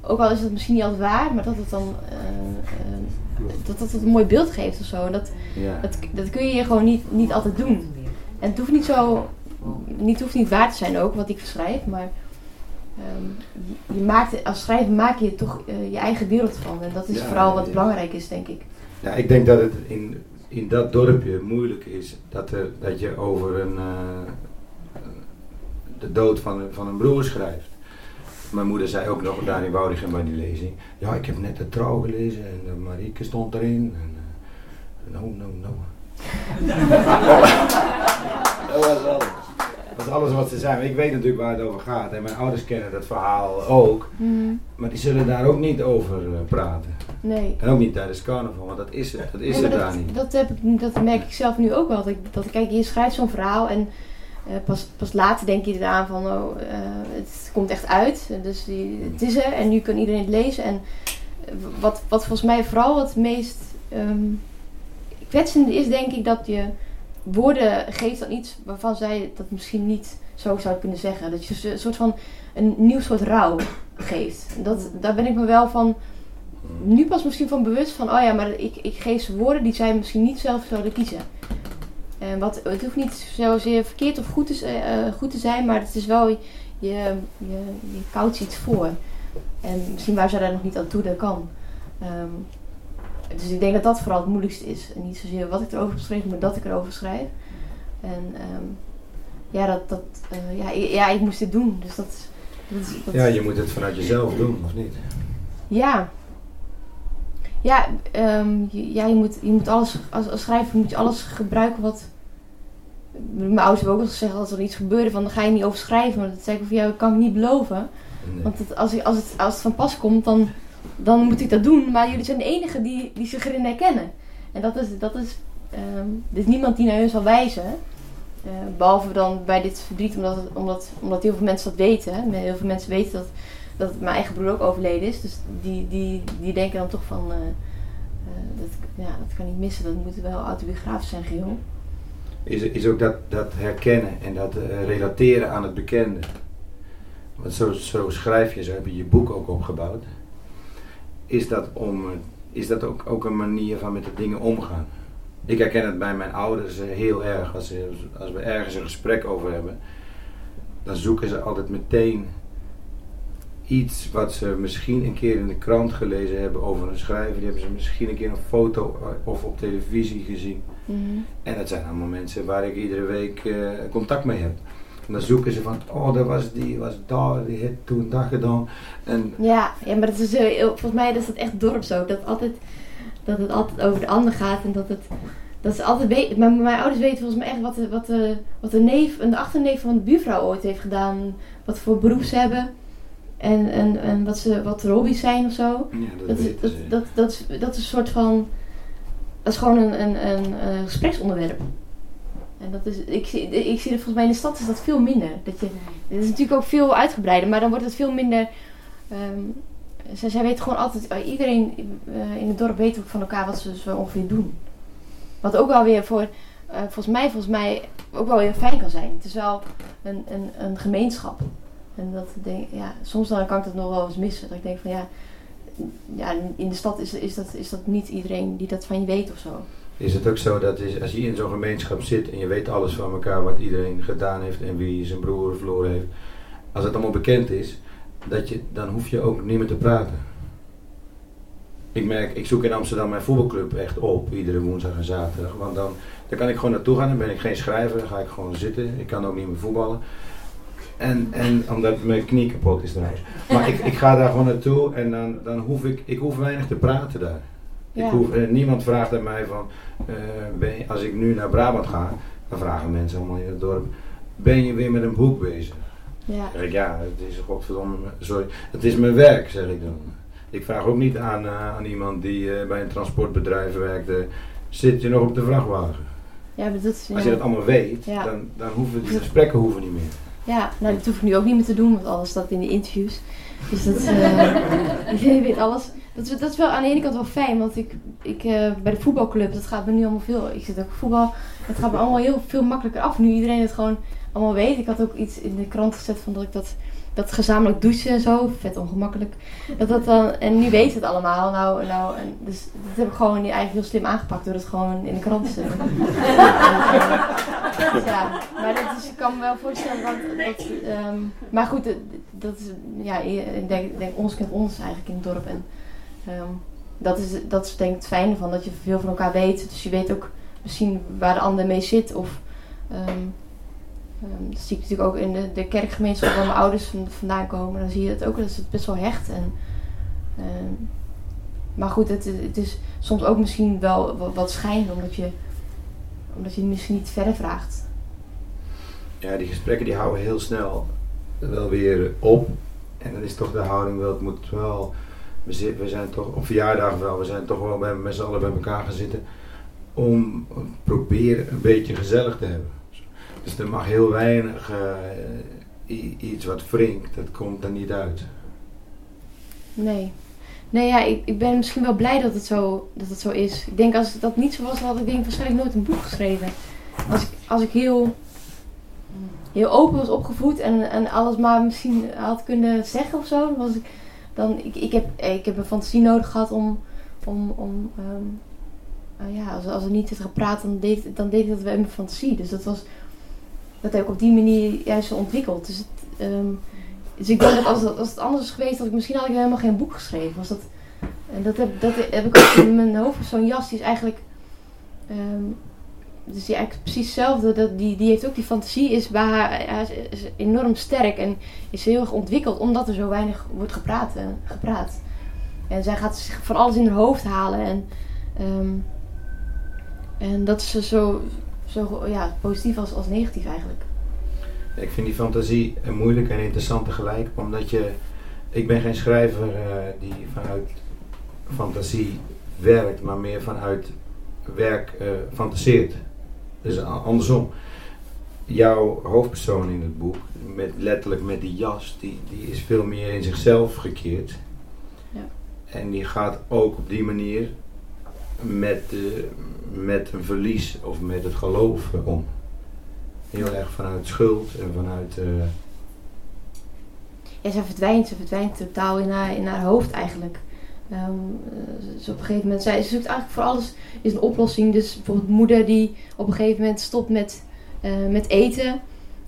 Ook al is het misschien niet altijd waar, maar dat het dan. dat, dat het een mooi beeld geeft of zo. En dat, ja. dat, dat kun je gewoon niet, niet altijd doen. En het hoeft niet zo niet, hoeft niet waar te zijn ook wat ik schrijf, maar um, je maakt, als schrijver maak je toch uh, je eigen wereld van. En dat is vooral wat belangrijk is, denk ik. Ja, ik denk dat het in, in dat dorpje moeilijk is dat, er, dat je over een, de dood van, van een broer schrijft. Mijn moeder zei ook nog, daar in bij die lezing, ja ik heb net de trouw gelezen en de Marieke stond erin. En, uh, no, no, no. dat was alles. Dat is alles wat ze zijn. Ik weet natuurlijk waar het over gaat. En mijn ouders kennen dat verhaal ook. Mhm. Maar die zullen daar ook niet over uh, praten. Nee. En ook niet tijdens carnaval, want dat is, dat is er daar niet. Dat, heb ik, dat merk ik zelf nu ook wel. Dat, dat kijk, je schrijft zo'n verhaal en pas, pas later denk je eraan van, oh, uh, het komt echt uit. Dus die, het is er en nu kan iedereen het lezen. En wat, wat volgens mij vooral het meest um, kwetsende is, denk ik, dat je woorden geeft dan iets waarvan zij dat misschien niet zo zou kunnen zeggen. Dat je een soort van een nieuw soort rouw geeft. Dat, daar ben ik me wel van, nu pas misschien van bewust van, oh ja, maar ik, ik geef ze woorden die zij misschien niet zelf zouden kiezen. En wat, het hoeft niet zozeer verkeerd of goed te, uh, goed te zijn, maar het is wel, je, je, je koudt iets voor. En misschien waar zij daar nog niet aan toe, dat kan. Um, dus ik denk dat dat vooral het moeilijkste is. En niet zozeer wat ik erover geschreven, maar dat ik erover schrijf. En um, ja, dat, dat, uh, ja, ja, ik moest dit doen. Dus dat, dat, dat, Ja, je moet het vanuit jezelf doen, of niet? Ja. Ja, um, ja je, moet, je moet alles, als, als schrijver moet je alles gebruiken wat... Mijn ouders hebben ook wel gezegd, als er iets gebeurde, van, dan ga je niet over schrijven. Maar dat zei ik van, ja, kan ik niet beloven. Nee. Want het, als, als, het, als het van pas komt, dan dan moet ik dat doen. Maar jullie zijn de enige die, die zich erin herkennen. En dat is, dat is, um, er is niemand die naar hun zal wijzen. Uh, behalve dan bij dit verdriet, omdat, het, omdat, omdat heel veel mensen dat weten. Hè. Heel veel mensen weten dat, dat mijn eigen broer ook overleden is. Dus die, die, die denken dan toch van, uh, uh, dat, ja, dat kan niet missen. Dat moet wel autobiografisch zijn geheel. Is, is ook dat, dat herkennen en dat relateren aan het bekende. Want zo, zo schrijf je, zo heb je je boek ook opgebouwd is dat, om, is dat ook, ook een manier van met de dingen omgaan. Ik herken het bij mijn ouders eh, heel erg. Als, als we ergens een gesprek over hebben, dan zoeken ze altijd meteen iets wat ze misschien een keer in de krant gelezen hebben over een schrijver. Die hebben ze misschien een keer een foto eh, of op televisie gezien. Mhm. En dat zijn allemaal mensen waar ik iedere week uh, contact mee heb. En dan zoeken ze van, oh, dat was die, was daar, die heeft toen dat gedaan. En ja, ja, maar dat is, uh, volgens mij is dat echt dorps ook. Dat, altijd, dat het altijd over de ander gaat en dat het... Dat is altijd mijn, mijn ouders weten volgens mij echt wat de, wat de, wat de neef, een achterneef van de buurvrouw ooit heeft gedaan. Wat voor beroep ze hebben. En, en, en wat, ze, wat hobby's zijn of zo. Ja, dat, dat, dat, dat, dat, is, dat is een soort van. Dat is gewoon een, een, een, een gespreksonderwerp. En dat is, ik, ik zie het volgens mij in de stad is dat veel minder. Dat je, het is natuurlijk ook veel uitgebreider, maar dan wordt het veel minder. Um, zij, zij weten gewoon altijd, uh, iedereen uh, in het dorp weet ook van elkaar wat ze zo ongeveer doen. Wat ook wel weer voor, uh, volgens mij, volgens mij ook wel weer fijn kan zijn. Het is wel een, een, een gemeenschap. En dat ja, soms dan kan ik dat nog wel eens missen. Dat ik denk van ja, ja in de stad is, is, dat, is dat niet iedereen die dat van je weet of zo is het ook zo dat is, als je in zo'n gemeenschap zit en je weet alles van elkaar wat iedereen gedaan heeft en wie zijn broer verloren heeft, als het allemaal bekend is, dat je, dan hoef je ook niet meer te praten. Ik merk, ik zoek in Amsterdam mijn voetbalclub echt op, iedere woensdag en zaterdag. Want dan, dan kan ik gewoon naartoe gaan, dan ben ik geen schrijver, dan ga ik gewoon zitten. Ik kan ook niet meer voetballen. En, en omdat mijn knie kapot is trouwens. Maar ik, ik ga daar gewoon naartoe en dan, dan hoef ik, ik hoef weinig te praten daar. Ik hoef, eh, niemand vraagt aan mij van, uh, als ik nu naar Brabant ga, dan vragen mensen allemaal in het dorp, ben je weer met een boek bezig? Ja. Dan zeg ik, ja, het is godverdomme, sorry, het is mijn werk, zeg ik dan. Ik vraag ook niet aan, uh, aan iemand die uh, bij een transportbedrijf werkt, zit je nog op de vrachtwagen? Ja, maar dat Als je dat allemaal weet, dan, dan hoeven die gesprekken hoeven niet meer. Ja, nou dat hoef ik nu ook niet meer te doen, want alles staat in de interviews. Dus dat, uh, iedereen weet alles. Dat is, dat is wel aan de ene kant wel fijn, want ik, ik uh, bij de voetbalclub, dat gaat me nu allemaal veel. Ik zit ook voetbal, het gaat me allemaal heel veel makkelijker af nu iedereen het gewoon allemaal weet. Ik had ook iets in de krant gezet van dat ik dat dat gezamenlijk douchen en zo, vet ongemakkelijk. Dat dat dan, en nu weet het allemaal. Nou, nou, en dus dat heb ik gewoon eigenlijk heel slim aangepakt door het gewoon in de krant te zetten. ja, maar dat is, ik kan me wel voorstellen dat. dat um, maar goed, dat is, ja, ik denk, denk ons kent ons eigenlijk in het dorp. En um, dat, is, dat is denk ik het fijne van dat je veel van elkaar weet. Dus je weet ook misschien waar de ander mee zit of. Um, Um, dat zie ik natuurlijk ook in de, de kerkgemeenschap waar mijn ouders vandaan komen. Dan zie je het ook, dat is het best wel hecht. En, uh, maar goed, het, het, is soms ook misschien wel wat, schijn, omdat je, omdat je misschien niet verder vraagt. Ja, die gesprekken die houden heel snel wel weer op. En dan is toch de houding wel, het moet wel, we zijn toch op verjaardag wel, we zijn toch wel bij, met z'n allen bij elkaar gaan zitten om proberen een beetje gezellig te hebben. Dus er mag heel weinig uh, iets wat wringt, dat komt er niet uit. Nee. Nee, ja, ik, ik ben misschien wel blij dat het, zo, dat het zo is. Ik denk als dat niet zo was, had ik denk waarschijnlijk nooit een boek geschreven. Als ik, als ik heel, heel open was opgevoed en, en alles maar misschien had kunnen zeggen of zo, was ik, dan, ik, ik, heb, ik heb een fantasie nodig gehad om, om, om um, uh, ja, als, als er niet werd gepraat, dan deed, dan deed dat wel in mijn fantasie. Dus dat was dat heb ik op die manier juist zo ontwikkeld. Dus, het, um, dus ik denk dat als, als het anders was geweest, dat ik misschien had ik helemaal geen boek geschreven. Was dat, en dat heb, dat heb ik ook in mijn hoofd. Zo'n jas die is eigenlijk. Um, dus die precies hetzelfde. Dat, die, die heeft ook die fantasie, is, bij haar, is enorm sterk en is heel erg ontwikkeld omdat er zo weinig wordt gepraat. Uh, gepraat. En zij gaat zich van alles in haar hoofd halen. En, um, en dat is zo, zo ja, positief als, als negatief eigenlijk. Ik vind die fantasie moeilijk en interessant tegelijk, omdat je, ik ben geen schrijver uh, die vanuit fantasie werkt, maar meer vanuit werk uh, fantaseert. Dus andersom. Jouw hoofdpersoon in het boek, met, letterlijk met die jas, die, die is veel meer in zichzelf gekeerd. Ja. En die gaat ook op die manier met, met een verlies of met het geloof om. Heel erg vanuit schuld en vanuit. Uh... Ja, ze verdwijnt, ze verdwijnt totaal in haar, in haar hoofd eigenlijk. Um, op een gegeven moment, ze zoekt eigenlijk voor alles is een oplossing. Dus bijvoorbeeld moeder die op een gegeven moment stopt met, uh, met eten.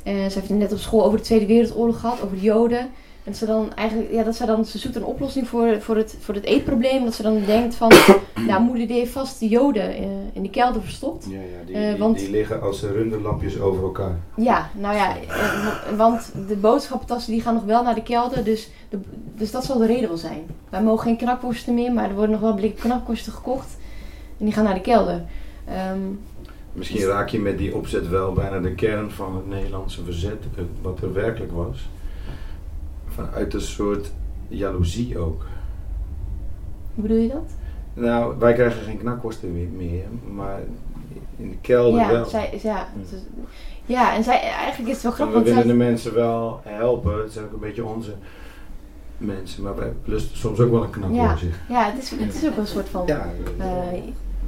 Ze heeft het net op school over de Tweede Wereldoorlog gehad, over de Joden. En ze dan eigenlijk, ja, dat ze dan, ze zoekt een oplossing voor, voor, het, voor het eetprobleem. Dat ze dan denkt van, ja, moeder die heeft vast de joden uh, in de kelder verstopt. Ja, ja die, uh, want, die, liggen als runderlampjes over elkaar. Ja, nou ja, uh, want de boodschappentassen die gaan nog wel naar de kelder. Dus, de, dus dat zal de reden wel zijn. Wij mogen geen knakworsten meer, maar er worden nog wel blikken knakworsten gekocht. En die gaan naar de kelder. Um, Misschien raak je met die opzet wel bijna de kern van het Nederlandse verzet, wat er werkelijk was vanuit een soort jaloezie ook. Hoe bedoel je dat? Nou, wij krijgen geen knakworsten meer, maar in de kelder ja, wel. Zij, ja, ja, en zij, eigenlijk is het wel grappig. En we willen zij... de mensen wel helpen, het zijn ook een beetje onze mensen, maar wij lusten soms ook wel een knakworstje. Ja, ja het, is, het is ook een soort van ja,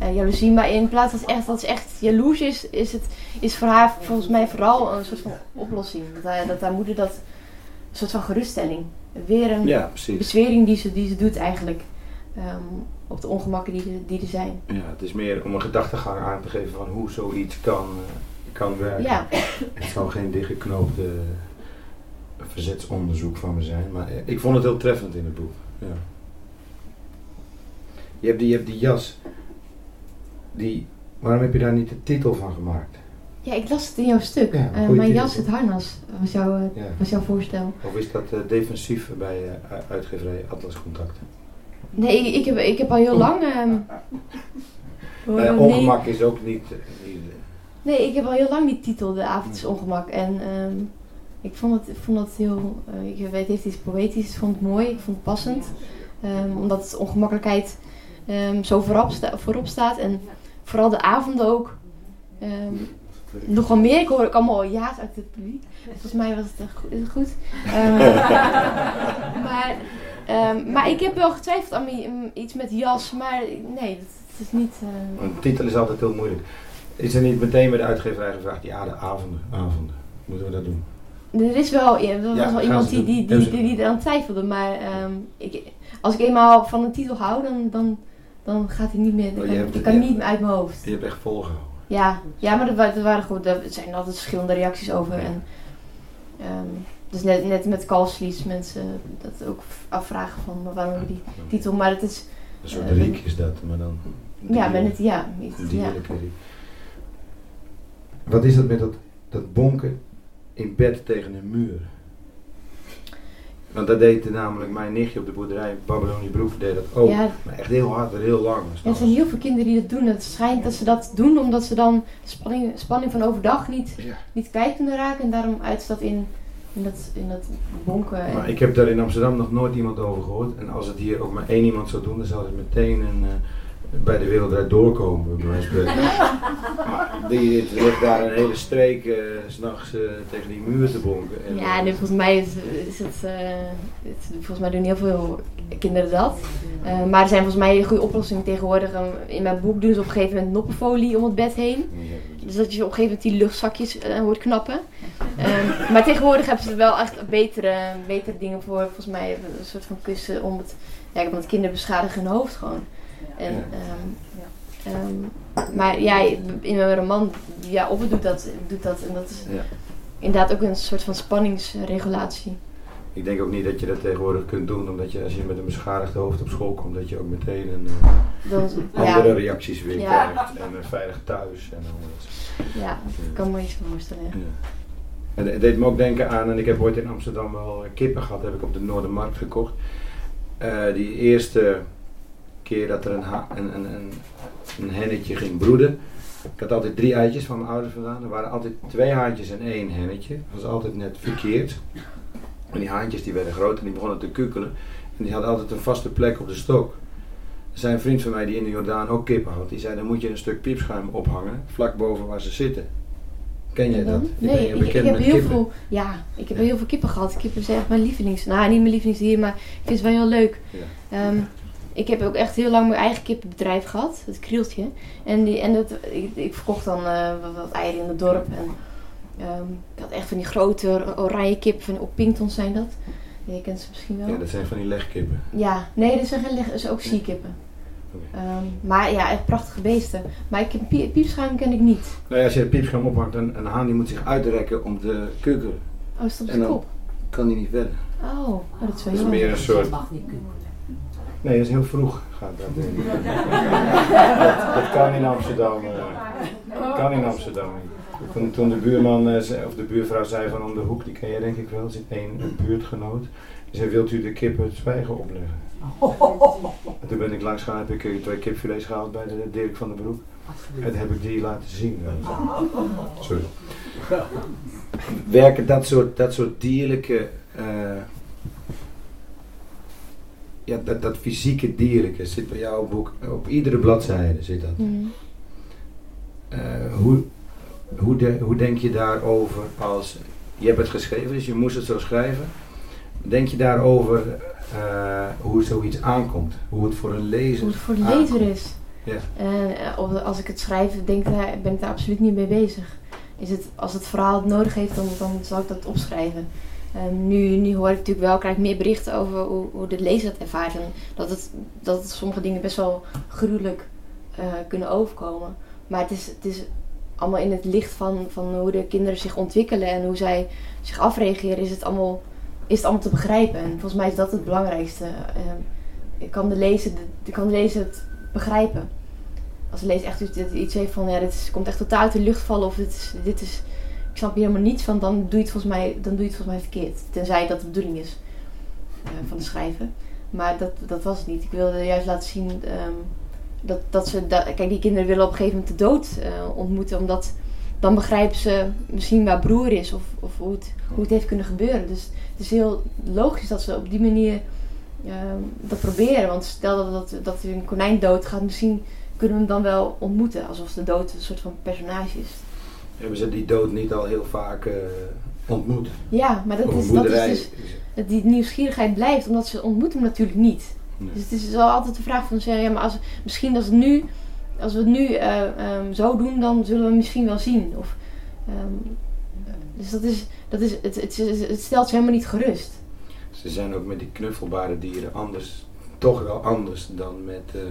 uh, jaloezie, maar in plaats dat, echt, dat ze echt jaloers is, is het is voor haar volgens mij vooral een soort van oplossing. Dat, dat haar moeder dat een soort van geruststelling. Weer een ja, bezwering die ze, die ze doet eigenlijk. Um, op de ongemakken die, er, die er zijn. Ja, het is meer om een gedachtegang aan te geven van hoe zoiets kan, uh, kan werken. Ja. Het zal geen dichtgeknoopte uh, verzetsonderzoek van me zijn, maar uh, ik vond het heel treffend in het boek. Ja. Je, hebt die, je hebt die jas, die, waarom heb je daar niet de titel van gemaakt? Ja, ik las het in jouw stuk. Ja, uh, mijn jas, het harnas, was, jouw, uh, ja. was jouw voorstel. Of is dat uh, defensief bij uitgeverij Atlas Contact? Nee, ik, heb, ik heb al heel lang... Um, ongemak nee. is ook niet, niet... Nee, ik heb al heel lang die titel, De avond is ongemak. En um, ik vond het, vond dat heel... ik weet, het heeft iets poëtisch. Ik vond het mooi, ik vond het passend. Um, omdat het ongemakkelijkheid zo voorop, sta, voorop staat. En vooral de avonden ook... Nog wel meer, ik hoor ook allemaal ja's uit het publiek. Volgens mij was het goed. Is het goed? Um, maar, um, maar ik heb wel getwijfeld aan iets met jas, maar nee, dat, is niet... Uh... Een titel is altijd heel moeilijk. Is er niet meteen bij de uitgeverij gevraagd, ja, de avonden, avonden, moeten we dat doen? Er is wel, ja, er was ja, wel iemand die, die, die, die, die, aan twijfelde, maar um, ik, als ik eenmaal van een titel hou, dan, dan, dan gaat hij niet meer, dan oh, kan, kan niet meer uit mijn hoofd. Je hebt echt volgehouden. Ja, ja maar er, waren goed, er zijn altijd verschillende reacties over. En, um, dus net, net met Kalslies mensen dat ook afvragen van waarom die titel. Maar het is... Een soort uh, riek is dat, maar dan... Ja, met het, ja. Iets, ja. Wat is dat met dat, dat bonken in bed tegen een muur? Want dat deed namelijk mijn nichtje op de boerderij, Babylonie Broek, deed dat ook. Ja. Maar echt heel hard en heel lang. Ja, er zijn heel veel kinderen die dat doen. Het schijnt dat ze dat doen omdat ze dan de spanning, spanning van overdag niet, niet kwijt kunnen raken. En daarom uit dat in, in, dat, in dat bonken. Maar ik heb daar in Amsterdam nog nooit iemand over gehoord. En als het hier ook maar één iemand zou doen, dan zou het meteen een... Uh, bij de wereld doorkomen, bij wijze van Maar die ligt daar een hele streek uh, s'nachts uh, tegen die muur te bonken. En ja, en volgens mij is, is het, uh, het, volgens mij doen heel veel kinderen dat. maar er zijn volgens mij goede oplossingen tegenwoordig. in mijn boek doen ze op een gegeven moment noppenfolie om het bed heen. Dus dat je op een gegeven moment die luchtzakjes hoort knappen. Um, maar tegenwoordig hebben ze wel echt betere, betere dingen voor. Volgens mij een soort van kussen om het, ja, om het kinderen beschadigen hun hoofd gewoon. En, um, ja. Um, maar ja, in mijn roman, ja, Opper doet dat, doet dat. En dat is ja. inderdaad ook een soort van spanningsregulatie. Ik denk ook niet dat je dat tegenwoordig kunt doen, omdat je als je met een beschadigd hoofd op school komt, dat je ook meteen een, uh, andere ja. reacties weer krijgt. En uh, veilig thuis en alles. Ja, ik kan me iets voorstellen. Ja. En het deed me ook denken aan, en ik heb ooit in Amsterdam wel kippen gehad, heb ik op de Noordermarkt gekocht. Uh, die eerste keer dat er een, een, een, een, hennetje ging broeden. Ik had altijd drie eitjes van mijn ouders vandaan. Er waren altijd twee haantjes en één hennetje. Dat was altijd net verkeerd. En die haantjes die werden groot en die begonnen te kukelen. En die hadden altijd een vaste plek op de stok. Er zijn een vriend van mij die in de Jordaan ook kippen had. Die zei, dan moet je een stuk piepschuim ophangen, vlak boven waar ze zitten. Ken jij dat? Nee, ik, ik, heb heel veel, ja, ik heb heel veel kippen gehad. Kippen zijn echt mijn lievelings, nou niet mijn lievelingsdier, maar ik vind het wel heel leuk. Ja. Um, ik heb ook echt heel lang mijn eigen kippenbedrijf gehad, het krieltje. En, die, en dat, ik, ik verkocht dan uh, wat, eieren in het dorp. En, um, ik had echt van die grote oranje kippen, van, op Pinkton zijn dat. Je kent ze misschien wel. Ja, dat zijn van die legkippen. Ja, nee, dat zijn geen leg, dat zijn ook sierkippen. Okay. Um, maar ja, echt prachtige beesten. Maar ik, pie, piepschuim ken ik niet. Nou als je het piepschuim ophangt, een, een haan die moet zich uitrekken om te kukken. Oh, is dat op zijn kop? kan die niet verder. Oh, oh dat is wel Dat is meer een soort... Nee, dat is heel vroeg gaat dat. dat, dat kan in Amsterdam. Uh, kan in Amsterdam. Toen, toen de buurman uh, of de buurvrouw zei van om de hoek, die ken jij denk ik wel, zit één buurtgenoot. Die zei, wilt u de kippen het zwijgen opleggen? En toen ben ik langs gegaan, heb ik eh, twee kipfilets gehaald bij de Dirk van den Broek. En heb ik die laten zien. Sorry. Werken dat soort, dat soort dierlijke uh, ja, dat, dat fysieke dierlijke zit bij jouw boek, op iedere bladzijde zit dat. Mm. Uh, hoe, hoe, de, hoe denk je daarover als, je hebt het geschreven, dus je moest het zo schrijven. Denk je daarover uh, hoe zoiets aankomt? Hoe het voor een lezer Hoe het voor de lezer is. Ja. Uh, als ik het schrijf, denk, ben ik daar absoluut niet mee bezig. Is het, als het verhaal het nodig heeft, dan, dan zal ik dat opschrijven. Um, nu, nu hoor ik natuurlijk wel, krijg ik meer berichten over hoe, hoe de lezer het ervaart. En dat, het, dat sommige dingen best wel gruwelijk uh, kunnen overkomen. Maar het is, het is allemaal in het licht van, van hoe de kinderen zich ontwikkelen en hoe zij zich afreageren, is het allemaal, is het allemaal te begrijpen. En volgens mij is dat het belangrijkste. Ik kan de lezer, ik kan de lezer het begrijpen. Als de lezer echt iets heeft van, ja, dit komt echt totaal uit de lucht vallen of dit dit is ik snap hier helemaal niets van, dan doe je het volgens mij, dan doe je het volgens mij verkeerd. Tenzij dat de bedoeling is uh, van de schrijven. Maar dat, dat was het niet. Ik wilde juist laten zien um, dat, dat ze. Kijk, die kinderen willen op een gegeven moment de dood uh, ontmoeten, omdat dan begrijpen ze misschien waar broer is of, of hoe, het, hoe het heeft kunnen gebeuren. Dus het is heel logisch dat ze op die manier uh, dat proberen. Want stel dat, dat, dat een konijn dood gaat, misschien kunnen we hem dan wel ontmoeten. Alsof de dood een soort van personage is. Hebben ze die dood niet al heel vaak uh, ontmoet? Ja, maar dat is, dat is dus, die nieuwsgierigheid blijft, omdat ze ontmoeten hem natuurlijk niet. Dus het is wel altijd de vraag van zeggen, ja, maar als, misschien als, nu, als we het nu uh, um, zo doen, dan zullen we hem misschien wel zien. Of, um, dus dat is, dat is het, het, het, stelt ze helemaal niet gerust. Ze zijn ook met die knuffelbare dieren anders, toch wel anders dan met, uh,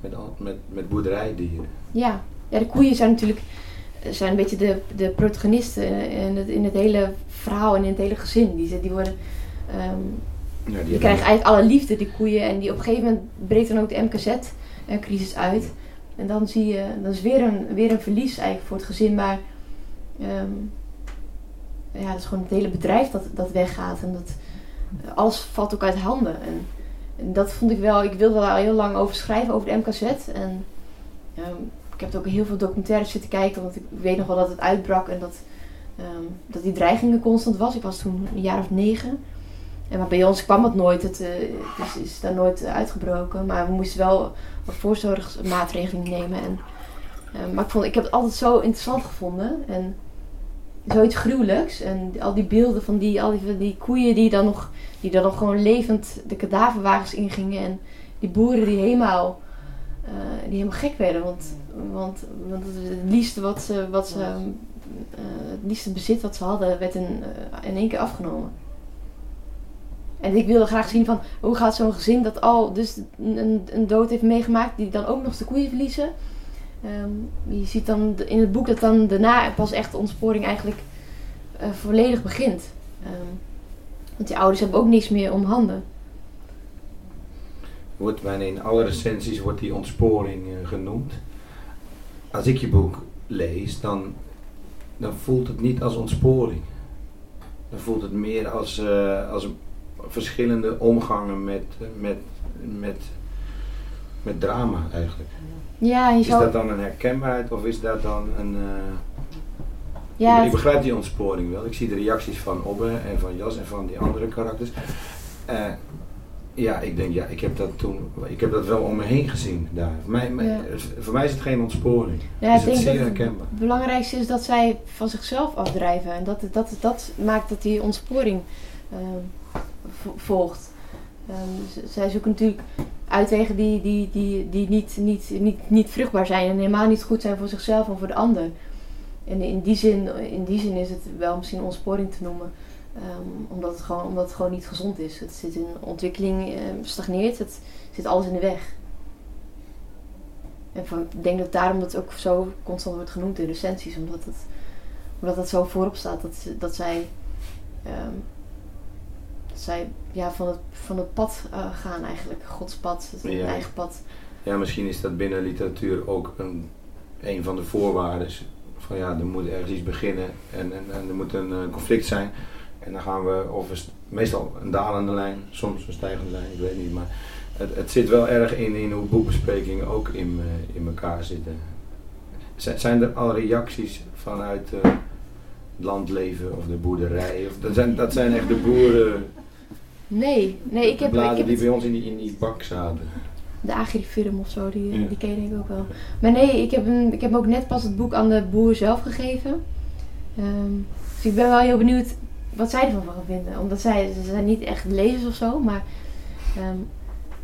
met, met, met boerderijdieren. Ja. ja, de koeien zijn natuurlijk zijn een beetje de, de protagonisten in het, in het hele verhaal en in het hele gezin. Die, die worden... Um, ja, die, krijgen eigenlijk alle liefde, die koeien. En die op een gegeven moment breekt dan ook de MKZ-crisis uit. En dan zie je, dat is weer een, weer een verlies eigenlijk voor het gezin. Maar um, ja, dat is gewoon het hele bedrijf dat, dat weggaat. En dat, alles valt ook uit handen. En, en dat vond ik wel, ik wilde daar al heel lang over schrijven, over de MKZ. En um, ik heb ook heel veel documentaires zitten kijken, want ik weet nog wel dat het uitbrak en dat, um, dat die dreigingen constant was. Ik was toen een jaar of negen. En maar bij ons kwam het nooit, het, uh, het is, daar nooit uitgebroken. Maar we moesten wel voorzorgsmaatregelen nemen. En, uh, maar ik, vond, ik heb het altijd zo interessant gevonden. En zoiets gruwelijks. En al die beelden van die, al die, die koeien die dan, nog, die dan nog gewoon levend de kadaverwagens ingingen. En die boeren die helemaal, uh, die helemaal gek werden. Want, want, want het liefste wat ze, wat ze, uh, het liefste bezit wat ze hadden, werd in, uh, in één keer afgenomen. En ik wilde graag zien van hoe gaat zo'n gezin dat al dus een, een dood heeft meegemaakt, die dan ook nog de koeien verliezen. Um, je ziet dan in het boek dat dan daarna pas echt de ontsporing eigenlijk uh, volledig begint. Um, want die ouders hebben ook niks meer om handen. Wordt bijna in alle recensies wordt die ontsporing uh, genoemd. Als ik je boek lees, dan, dan voelt het niet als ontsporing. Dan voelt het meer als, uh, als verschillende omgangen met, met, met, met drama eigenlijk. Ja, is dat dan een herkenbaarheid of is dat dan een... Uh... Ja, ik, begrijp die ontsporing wel. Ik zie de reacties van Obbe en van Jas en van die andere karakters. Uh, ja, ik denk, ja, ik heb dat toen, ik heb dat wel om me heen gezien daar. Voor mij, ja. voor mij is het geen ontsporing. Ja, is ik denk zeer dat herkenbaar. Het belangrijkste is dat zij van zichzelf afdrijven. En dat, dat, dat maakt dat die ontsporing uh, volgt. Um, zij zoeken natuurlijk uitwegen die, die, die, die niet, niet, niet, niet vruchtbaar zijn en helemaal niet goed zijn voor zichzelf en voor de ander. En in die zin, in die zin is het wel misschien ontsporing te noemen. Um, omdat, het gewoon, omdat het gewoon niet gezond is. Het zit in ontwikkeling, um, stagneert, het zit alles in de weg. En van, ik denk dat daarom dat ook zo constant wordt genoemd in recensies, omdat het, omdat het zo voorop staat dat, dat zij um, zij ja, van, het, van het pad uh, gaan eigenlijk. Gods pad, het ja. eigen pad. Ja, misschien is dat binnen literatuur ook een, een van de voorwaarden. Van ja, er moet ergens iets beginnen en, en, en er moet een uh, conflict zijn. En dan gaan we, of is meestal een dalende lijn, soms een stijgende lijn, ik weet niet. Maar het, het zit wel erg in, in hoe boekbesprekingen ook in, uh, in elkaar zitten. Zijn er al reacties vanuit het landleven of de boerderij? Of, dat, zijn, dat zijn echt de boeren Nee, nee, ik heb... bladen ik heb die bij ons in die, in die bak zaten. De agrifirm of zo, die, ja. die ken ik ook wel. Maar nee, ik heb, een, ik heb ook net pas het boek aan de boer zelf gegeven. Um, dus ik ben wel heel benieuwd wat zij ervan gaan vinden. Omdat zij, ze zijn niet echt lezers of zo, maar um,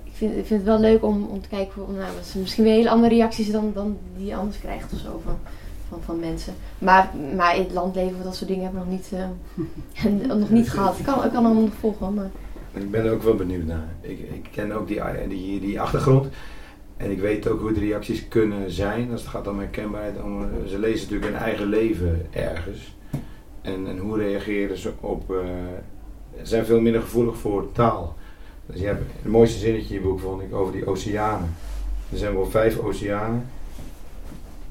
ik, vind, ik vind het wel leuk om, om te kijken, of, nou, ze misschien weer hele andere reacties dan, dan die je anders krijgt of zo van, van, van mensen. Maar, maar in het landleven, dat soort dingen heb ik nog niet, uh, nog niet gehad. Ik kan, ik kan hem nog volgen, maar... Ik ben er ook wel benieuwd naar. Ik, ik ken ook die, die, die achtergrond. En ik weet ook hoe de reacties kunnen zijn als het gaat om herkenbaarheid. Ze lezen natuurlijk hun eigen leven ergens. En, en hoe reageren ze op. Uh, ze zijn veel minder gevoelig voor taal. Dus je hebt het mooiste zinnetje in je boek vond ik over die oceanen. Er zijn wel vijf oceanen.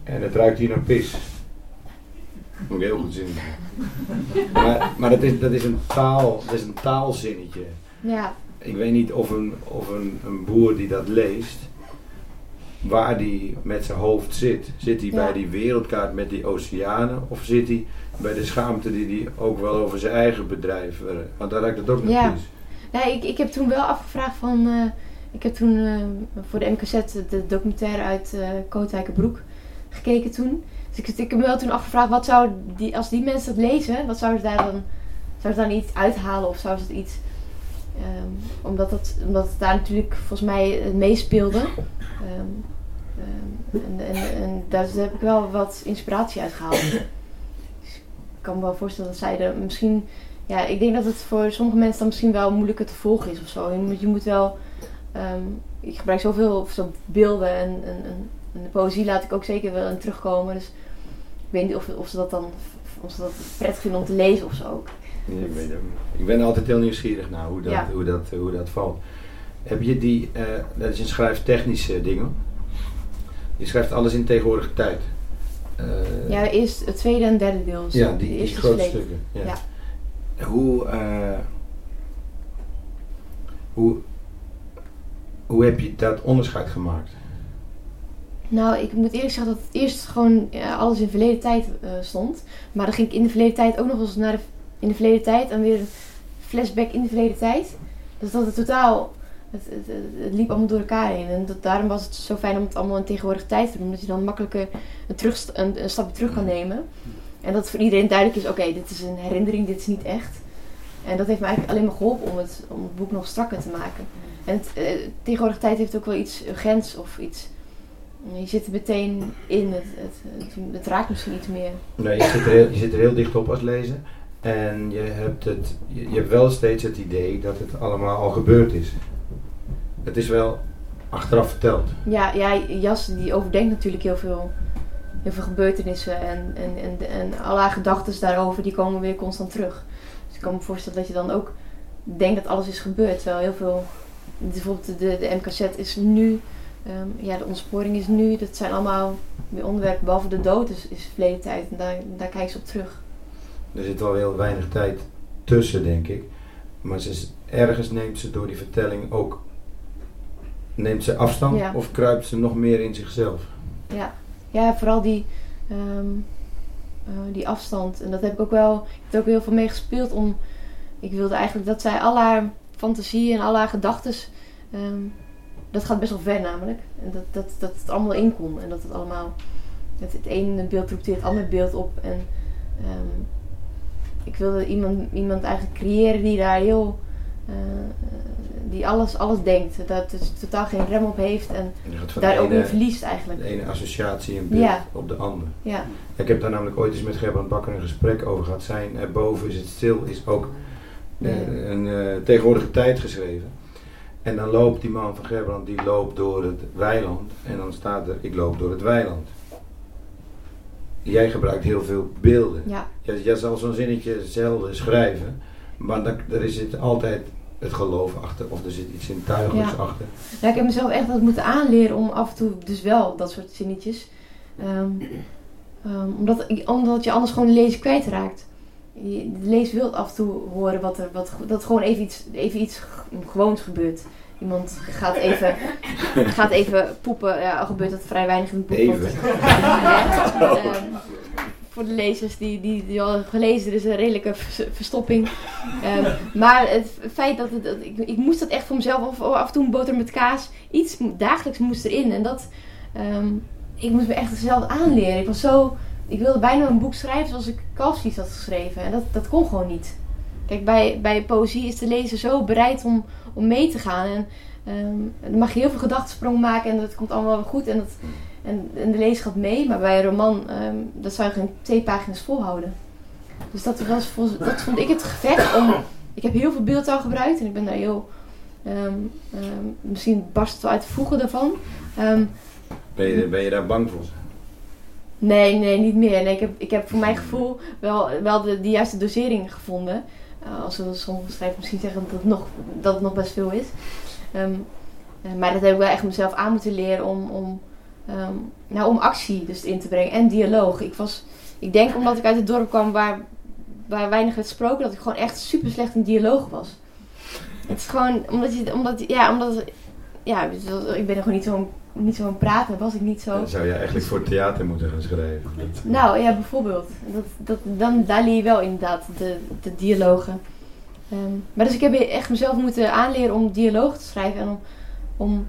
En het ruikt hier naar pis. Moet ik heel goed zien. Maar, maar dat, is, dat, is een taal, dat is een taalzinnetje. Ja. Ik weet niet of een, of een, een boer die dat leest, waar die met zijn hoofd zit. Zit hij bij die wereldkaart met die oceanen of zit hij bij de schaamte die hij ook wel over zijn eigen bedrijf... Uh, want daar lijkt het ook ja. Ja, ik, ik heb toen wel afgevraagd van... Uh, ik heb toen uh, voor de MKZ de documentaire uit uh, Kootwijkenbroek gekeken toen. Dus ik, ik heb me wel toen afgevraagd, wat zou die, als die mensen dat lezen, wat zouden ze daar dan, zouden ze dan iets uithalen of zouden ze het iets... Um, omdat, dat, omdat het daar natuurlijk volgens mij meespeelde. Um, um, en, en, en, daar heb ik wel wat inspiratie uit gehaald. Ik kan me wel voorstellen dat zij er misschien... Ja, ik denk dat het voor sommige mensen dan misschien wel moeilijker te volgen is of zo. Je moet, je moet wel... ik gebruik zoveel zo beelden en, en, en, de poëzie laat ik ook zeker wel in terugkomen. Dus ik weet niet of, of ze dat dan of ze dat prettig vinden om te lezen of zo. ik, weet het. ik ben altijd heel nieuwsgierig naar hoe dat, hoe dat, hoe dat valt. Heb je die, uh, dat is een schrijftechnische dingen. Je schrijft alles in tegenwoordige tijd. Uh, ja, eerst het tweede en derde deel. Ja, die, die grote stukken. Ja. ja. Hoe, uh, hoe, hoe heb je dat onderscheid gemaakt? Nou, ik moet eerlijk zeggen dat het eerst gewoon ja, alles in verleden tijd uh, stond. Maar dan ging ik in de verleden tijd ook nog eens naar de, in de verleden tijd en weer een flashback in de verleden tijd. Dus dat het totaal, het, liep allemaal door elkaar heen. En dat, daarom was het zo fijn om het allemaal in tegenwoordige tijd te doen. Dat je dan makkelijker een, een, stapje terug kan nemen. En dat voor iedereen duidelijk is, oké, dit is een herinnering, dit is niet echt. En dat heeft me eigenlijk alleen maar geholpen om het, om het boek nog strakker te maken. En het, uh, tegenwoordige tijd heeft ook wel iets urgents of iets je zit er meteen in, het, het, het, raakt misschien iets meer. Nee, je zit, er heel, je zit er heel dicht op als lezer. En je hebt, het, je, hebt wel steeds het idee dat het allemaal al gebeurd is. Het is wel achteraf verteld. Ja, ja Jas die overdenkt natuurlijk heel veel, heel veel gebeurtenissen. En, en, en, en alle gedachten daarover die komen weer constant terug. Dus ik kan me voorstellen dat je dan ook denkt dat alles is gebeurd. Terwijl heel veel, bijvoorbeeld de, de MKZ is nu Um, ja, de ontsporing is nu, dat zijn allemaal weer onderwerpen, behalve de dood is, is verleden tijd. En daar, daar kijken ze op terug. Er zit wel heel weinig tijd tussen, denk ik. Maar ze, ergens neemt ze door die vertelling ook neemt ze afstand of kruipt ze nog meer in zichzelf? Ja, ja vooral die, um, uh, die afstand. En dat heb ik ook wel, ik heb er ook heel veel mee gespeeld om. Ik wilde eigenlijk dat zij al haar fantasie en al haar gedachten um, dat gaat best wel ver namelijk. En dat, dat, dat het allemaal in kon. En dat het allemaal. Het, het ene beeld roept het andere beeld op. En um, ik wilde iemand, iemand eigenlijk creëren die daar heel. Uh, die alles, alles denkt. Dat dus totaal geen rem op heeft en daar ook in verliest eigenlijk. De ene associatie en beeld op de andere. Ja. Ik heb daar namelijk ooit eens met Gerbrand Bakker een gesprek over gehad. Zijn erboven is het stil is ook uh, een uh, tegenwoordige tijd geschreven. En dan loopt die man van Gerbrand, die loopt door het weiland. En dan staat er, ik loop door het weiland. Jij gebruikt heel veel beelden. Ja. Jij, jij zal zo'n zinnetje zelden schrijven. Maar dan, er zit altijd het geloof achter. Of er zit iets zintuigelijks ja. achter. Ja, ik heb mezelf echt wat moeten aanleren om af en toe dus wel dat soort zinnetjes. Um, um, omdat, omdat je anders gewoon lezen kwijtraakt. Je, de lees wil af en toe horen wat er, wat, dat gewoon even iets, even iets gewoons gebeurt. Iemand gaat even, gaat even poepen. Ja, al gebeurt dat vrij weinig in het boek. Even. Ehm, voor de lezers die, die, die al gelezen, is een redelijke verstopping. Um, maar het feit dat, het, dat ik, ik moest dat echt voor mezelf, of af en toe een boter met kaas, iets dagelijks moest erin. En dat, um, ik moest me echt zelf aanleren. Ik was zo, ik wilde bijna een boek schrijven zoals ik Kalfslies had geschreven. En dat, dat kon gewoon niet. Kijk, bij, bij poëzie is de lezer zo bereid om, om mee te gaan. En um, dan mag je heel veel gedachtensprong maken en dat komt allemaal wel goed. En, dat, en, en de lezer gaat mee. Maar bij een roman, um, dat zou je geen twee pagina's volhouden. Dus dat, was, dat vond ik het gevecht om... Ik heb heel veel beeldtaal gebruikt en ik ben daar heel... Um, misschien barst het wel uit de voegen daarvan. ben, je, ben je daar bang voor? Nee, nee, niet meer. Nee, ik, heb, ik heb voor mijn gevoel wel, wel de, de juiste dosering gevonden. Uh, als we sommige schrijvers misschien zeggen dat het nog, dat het nog best veel is. Um, maar dat heb ik wel echt mezelf aan moeten leren om, om, um, nou, om actie dus in te brengen en dialoog. Ik, was, ik denk omdat ik uit het dorp kwam waar, waar weinig werd gesproken, dat ik gewoon echt super slecht in dialoog was. Het is gewoon omdat je, omdat, ja, omdat, ja, ik ben er gewoon niet zo'n niet zo'n prater, was ik niet zo. Dan zou je eigenlijk voor theater moeten gaan schrijven. nou ja, bijvoorbeeld. Dat, dat, dan, daar leer je wel inderdaad de, de dialogen. Um, maar dus ik heb echt mezelf moeten aanleren om dialoog te schrijven en om, om,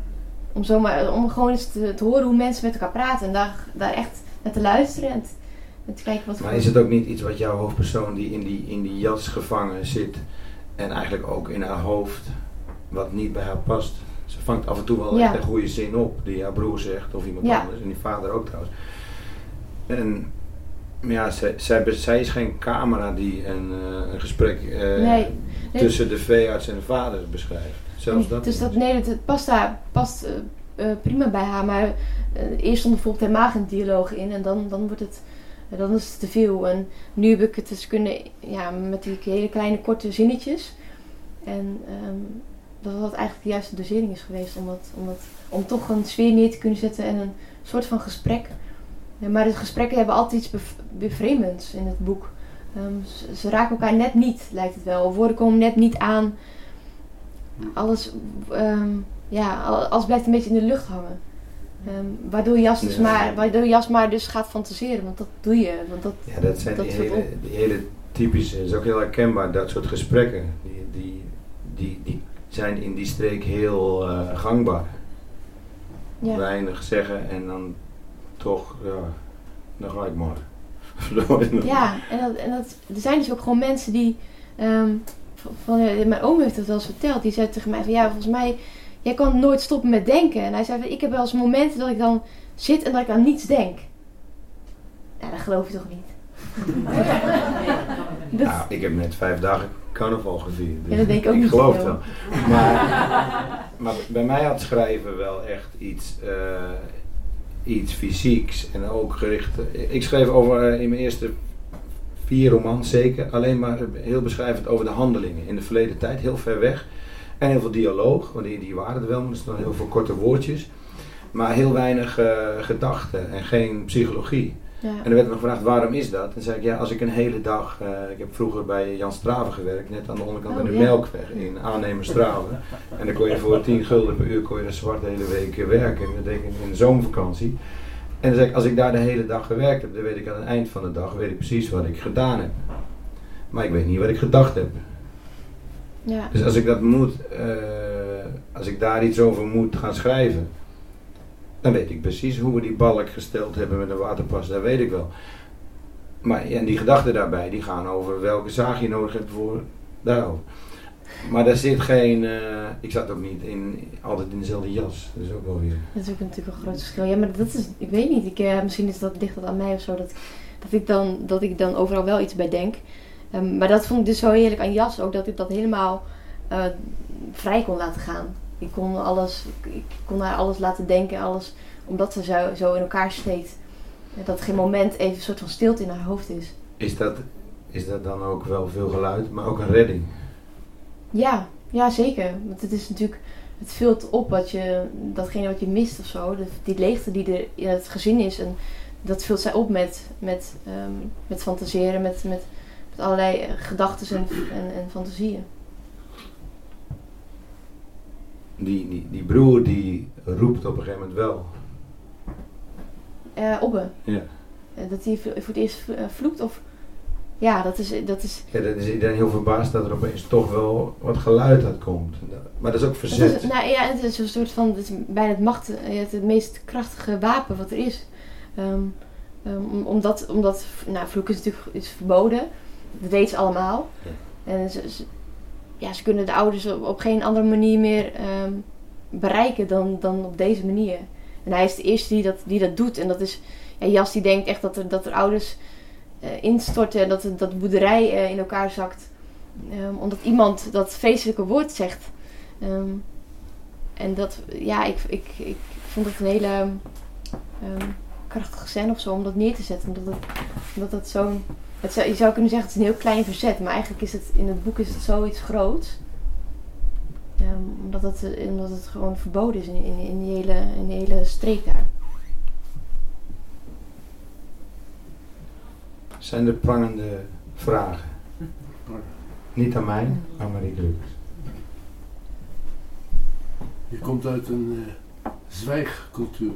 om, zomaar, om gewoon eens te, te horen hoe mensen met elkaar praten. En daar, daar echt naar te luisteren en te, kijken wat Maar is het ook niet iets wat jouw hoofdpersoon die in die, in die jas gevangen zit en eigenlijk ook in haar hoofd wat niet bij haar past? Ze vangt af en toe wel echt een goede zin op die haar broer zegt of iemand anders en die vader ook trouwens. En ja, zij, zij, zij is geen camera die een, uh, een gesprek uh, tussen de veearts en de vader beschrijft. Zelfs dat. Dus dat, nee, het past, daar, past uh, prima bij haar, maar eerst stond bijvoorbeeld haar maag een dialoog in en dan, dan wordt het. Dan is het te veel. En nu heb ik het dus kunnen, ja, met die hele kleine korte zinnetjes. En um, dat dat eigenlijk de juiste dosering is geweest om, dat, om, dat, om toch een sfeer neer te kunnen zetten en een soort van gesprek. Ja, maar de gesprekken hebben altijd iets bevreemdends in het boek. Ehm, ze, raken elkaar net niet, lijkt het wel. Of woorden komen net niet aan. Alles, um, ja, alles blijft een beetje in de lucht hangen. Um, waardoor, Jas dus maar, waardoor Jas maar dus gaat fantaseren, want dat doe je. Want dat, ja, dat zijn die, hele, die hele typische, het is ook heel herkenbaar, dat soort gesprekken. Die, die, die, die zijn in die streek heel uh, gangbaar. Ja. Weinig zeggen en dan toch, ja, dan ga ik maar. ja, en, dat, en dat, er zijn dus ook gewoon mensen die, um, van, mijn oom heeft het wel eens verteld, die zei tegen mij van ja, volgens mij, jij kan nooit stoppen met denken. En hij zei van, ik heb wel eens momenten dat ik dan zit en dat ik aan niets denk. Ja, dat geloof je toch niet? Nou, ik heb net vijf dagen carnaval gevierd. Dus ja, dat denk ik ook ik niet. geloof wel. Maar, maar bij mij had schrijven wel echt iets, uh, iets fysieks en ook gericht. Ik schreef over eh, in mijn eerste vier romans zeker alleen maar heel beschrijvend over de handelingen in de verleden tijd, heel ver weg. En heel veel dialoog, want die, die waren er wel, maar er staan heel veel korte woordjes. Maar heel weinig uh, gedachten en geen psychologie. Ja. En er werd me gevraagd waarom is dat? En zei ik ja, als ik een hele dag, uh, ik heb vroeger bij Jan Straven gewerkt, net aan de onderkant oh, de Melkweg in aannemer Straven. En dan kon je voor 10 gulden per uur kon je de zwart de hele week werken. Dat deed ik in de zomervakantie. En dan ik, als ik daar de hele dag gewerkt heb, dan weet ik aan het eind van de dag weet ik precies wat ik gedaan heb. Maar ik weet niet wat ik gedacht heb. Ja. Dus als ik dat moet, uh, als ik daar iets over moet gaan schrijven, dan weet ik precies hoe we die balk gesteld hebben met een waterpas, dat weet ik wel. Maar en die gedachten daarbij, die gaan over welke zaag je nodig hebt voor daarover. Maar daar zit geen, uh, ik zat ook niet in, altijd in dezelfde jas. Dat is ook wel weer. Dat is ook natuurlijk een groot verschil. Ja, maar dat is, ik weet niet, ik, uh, misschien is dat, dat aan mij of zo, dat, dat, ik dan, dat ik dan overal wel iets bij denk. Um, maar dat vond ik dus zo heerlijk aan jas ook, dat ik dat helemaal uh, vrij kon laten gaan. Ik kon alles, ik kon haar alles laten denken, alles, omdat ze zo, zo in elkaar steekt. Dat geen moment even een soort van stilte in haar hoofd is. Is dat, is dat dan ook wel veel geluid, maar ook een redding? Ja, ja zeker. Want het is natuurlijk, het vult op wat je, datgene wat je mist of zo. die leegte die er in het gezin is. En dat vult zij op met, met, um, met fantaseren, met, met, met allerlei gedachten en, en, en fantasieën. die, die, die broer die roept op een gegeven moment wel. Uh, Obbe? Ja. Uh, dat hij voor het eerst eh, vloekt of... Ja, dat is, dat is... Ja, dan is iedereen heel verbaasd dat er opeens toch wel wat geluid uitkomt. Maar dat is ook verzet. is, nou ja, het is een soort van, het is bijna het macht, het, het meest krachtige wapen wat er is. Um, um, omdat, omdat, nou, vloeken is natuurlijk is verboden. Dat weten ze allemaal. Ja. En ze, ja, ze kunnen de ouders op, geen andere manier meer ehm, bereiken dan, dan op deze manier. En hij is de eerste die dat, die dat doet. En dat is, ja, Jas die denkt echt dat er, dat er ouders instorten en dat, dat de boerderij uh, in elkaar zakt. Um, omdat iemand dat vreselijke woord zegt. Um, en dat, ja, ik, ik, ik vond het een hele krachtige scène of zo om dat neer te zetten. Omdat het, omdat het zo'n je zou kunnen zeggen, het is een heel klein verzet, maar eigenlijk is het in het boek is het zoiets groots. Omdat, het, omdat het gewoon verboden is in, in, in, die hele, in die hele streek daar. Zijn er prangende vragen? Niet aan mij, aan Marie Druks. Je komt uit een uh, zwijgcultuur.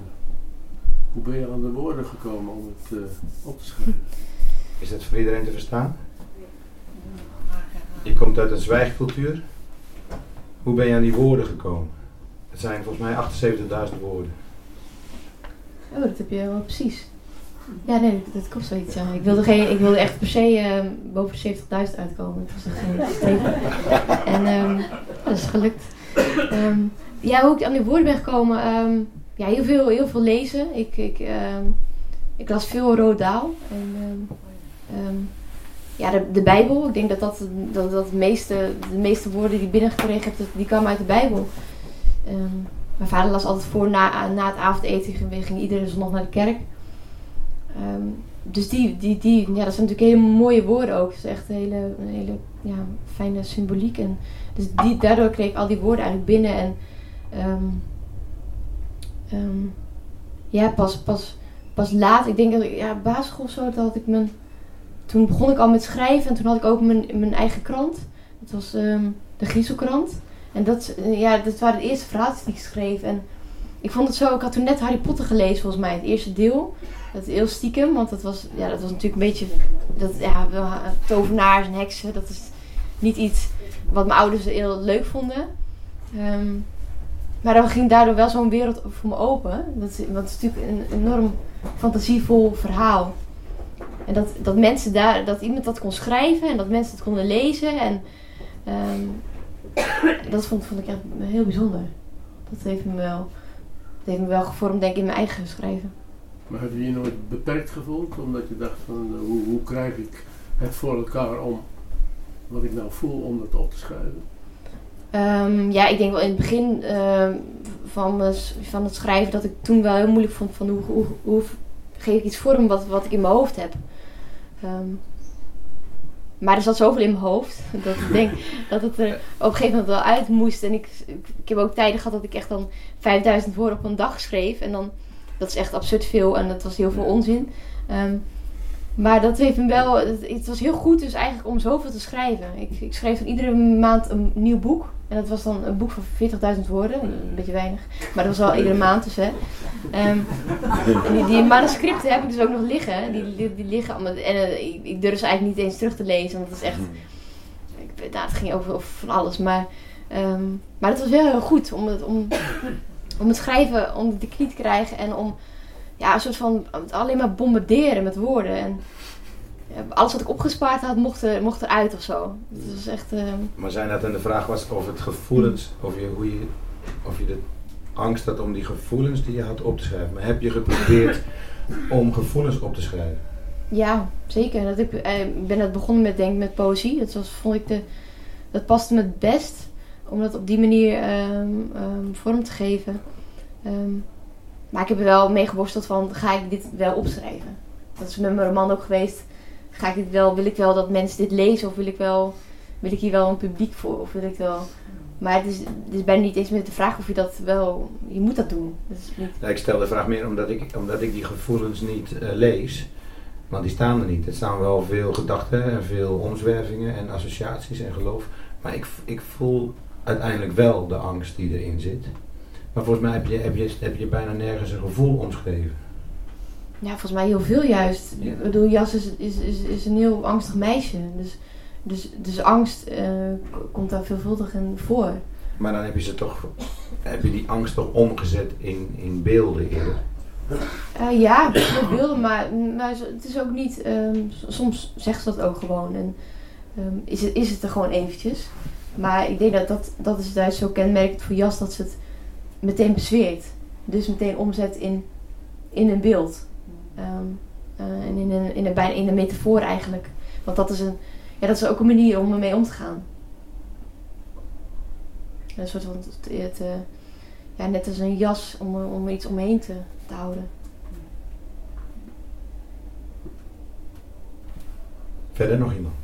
Hoe ben je aan de woorden gekomen om het uh, op te schrijven? Is dat voor iedereen te verstaan? Je komt uit een zwijgcultuur. Hoe ben je aan die woorden gekomen? Het zijn volgens mij 78.000 woorden. Oh, dat heb je wel precies. Ja, nee, dat kost zoiets. Ja. Ik, wilde geen, ik wilde echt per se uh, boven de 70.000 uitkomen. Het was geen streven. En um, dat is gelukt. Um, ja, hoe ik aan die woorden ben gekomen. Um, ja, heel veel, heel veel lezen. Ik, ik, ik las veel Rodaal. En, ja, de, de Bijbel. Ik denk dat dat, dat, dat de, meeste, de meeste woorden die ik binnengekregen heb, die kwamen uit de Bijbel. mijn vader las altijd voor na, na het avondeten. We gingen iedere zondag naar de kerk. Um, dus die, die, die, ja, dat zijn natuurlijk hele mooie woorden ook. Is echt een hele, hele ja, fijne symboliek. En dus die, daardoor kreeg ik al die woorden eigenlijk binnen. En um, um, ja, pas, pas, pas laat, ik denk dat ik, ja, basisschool zo, dat had ik mijn, toen begon ik al met schrijven en toen had ik ook mijn, mijn eigen krant. Dat was de Griezelkrant. En dat, ja, dat waren de eerste verhalen die ik schreef. En ik vond het zo, ik had toen net Harry Potter gelezen volgens mij, het eerste deel. Dat heel stiekem, want dat was, ja, dat was natuurlijk een beetje, dat, ja, tovenaars en heksen, dat is niet iets wat mijn ouders heel leuk vonden. Um, maar dan ging daardoor wel zo'n wereld voor me open. Dat, want het is natuurlijk een enorm fantasievol verhaal. En dat, dat mensen daar, dat iemand dat kon schrijven en dat mensen het konden lezen. En um, dat vond, vond ik echt heel bijzonder. Dat heeft me wel, dat heeft me wel gevormd, denk ik, in mijn eigen schrijven. Maar heb je je nooit beperkt gevoeld? Omdat je dacht van uh, hoe, hoe krijg ik het voor elkaar om wat ik nou voel om dat op te schrijven? Um, ja, ik denk wel in het begin uh, van, van het schrijven dat ik toen wel heel moeilijk vond van hoe, hoe, hoe geef ik iets vorm wat, wat ik in mijn hoofd heb. Um, maar er zat zoveel in mijn hoofd dat ik denk dat het er op een gegeven moment wel uit moest. En ik, ik heb ook tijden gehad dat ik echt dan 5000 woorden op een dag schreef. En dan dat is echt absurd veel en dat was heel veel onzin. Um, maar dat heeft hem wel. Het, was heel goed, dus eigenlijk om zoveel te schrijven. Ik, ik schreef dan iedere maand een nieuw boek. En dat was dan een boek van 40.000 woorden. Een beetje weinig. Maar dat was wel iedere maand dus, hè. Um, die, die, manuscripten heb ik dus ook nog liggen. Die, die, die liggen allemaal. En uh, ik, ik, durf ze eigenlijk niet eens terug te lezen. Want het is echt. Ik, nou, het ging over, over van alles. Maar, um, maar het was wel heel goed om het. Om, om het schrijven om de knie te krijgen en om ja, een soort van alleen maar bombarderen met woorden. En alles wat ik opgespaard had, mocht, er, mocht eruit of zo. Het was echt, uh... Maar zijn dat dan de vraag was of het gevoelens, of je, hoe je, of je de angst had om die gevoelens die je had op te schrijven. Maar heb je geprobeerd om gevoelens op te schrijven? Ja, zeker. Dat ik, eh, ben het begonnen met denk met poëzie. Dat was, vond ik de, dat paste me het best om dat op die manier um, um, vorm te geven. Um, maar ik heb er wel mee geworsteld van, ga ik dit wel opschrijven? Dat is met mijn roman ook geweest. Ga ik dit wel, wil ik wel dat mensen dit lezen? Of wil ik, wel, wil ik hier wel een publiek voor? Of wil ik wel... Maar het is, het is niet eens met de vraag of je dat wel... Je moet dat doen. ja, ik stel de vraag meer omdat ik, omdat ik die gevoelens niet uh, lees. Want die staan er niet. Er staan wel veel gedachten en veel omzwervingen en associaties en geloof. Maar ik, ik voel uiteindelijk wel de angst die erin zit. Maar volgens mij heb je, heb je, heb je bijna nergens een gevoel omschreven. Ja, volgens mij heel veel juist. Ik bedoel, Jas is, is, is, is een heel angstig meisje. Dus, dus, dus angst uh, komt daar veelvuldig in voor. Maar dan heb je ze toch, heb je die angst toch omgezet in, in beelden eerder? Uh, ja, beelden, maar, maar het is ook niet. Um, soms zegt ze dat ook gewoon. En um, is, het, is het er gewoon eventjes. Maar ik denk dat dat, dat is juist zo kenmerkend voor Jas dat ze het meteen bezweert. Dus meteen omzet in, in een beeld. Um, uh, en in een, in, een, in een metafoor eigenlijk. Want dat is, een, ja, dat is ook een manier om ermee om te gaan. Een soort van, het, het, uh, ja, net als een jas om, om iets omheen te, te houden. Verder nog iemand?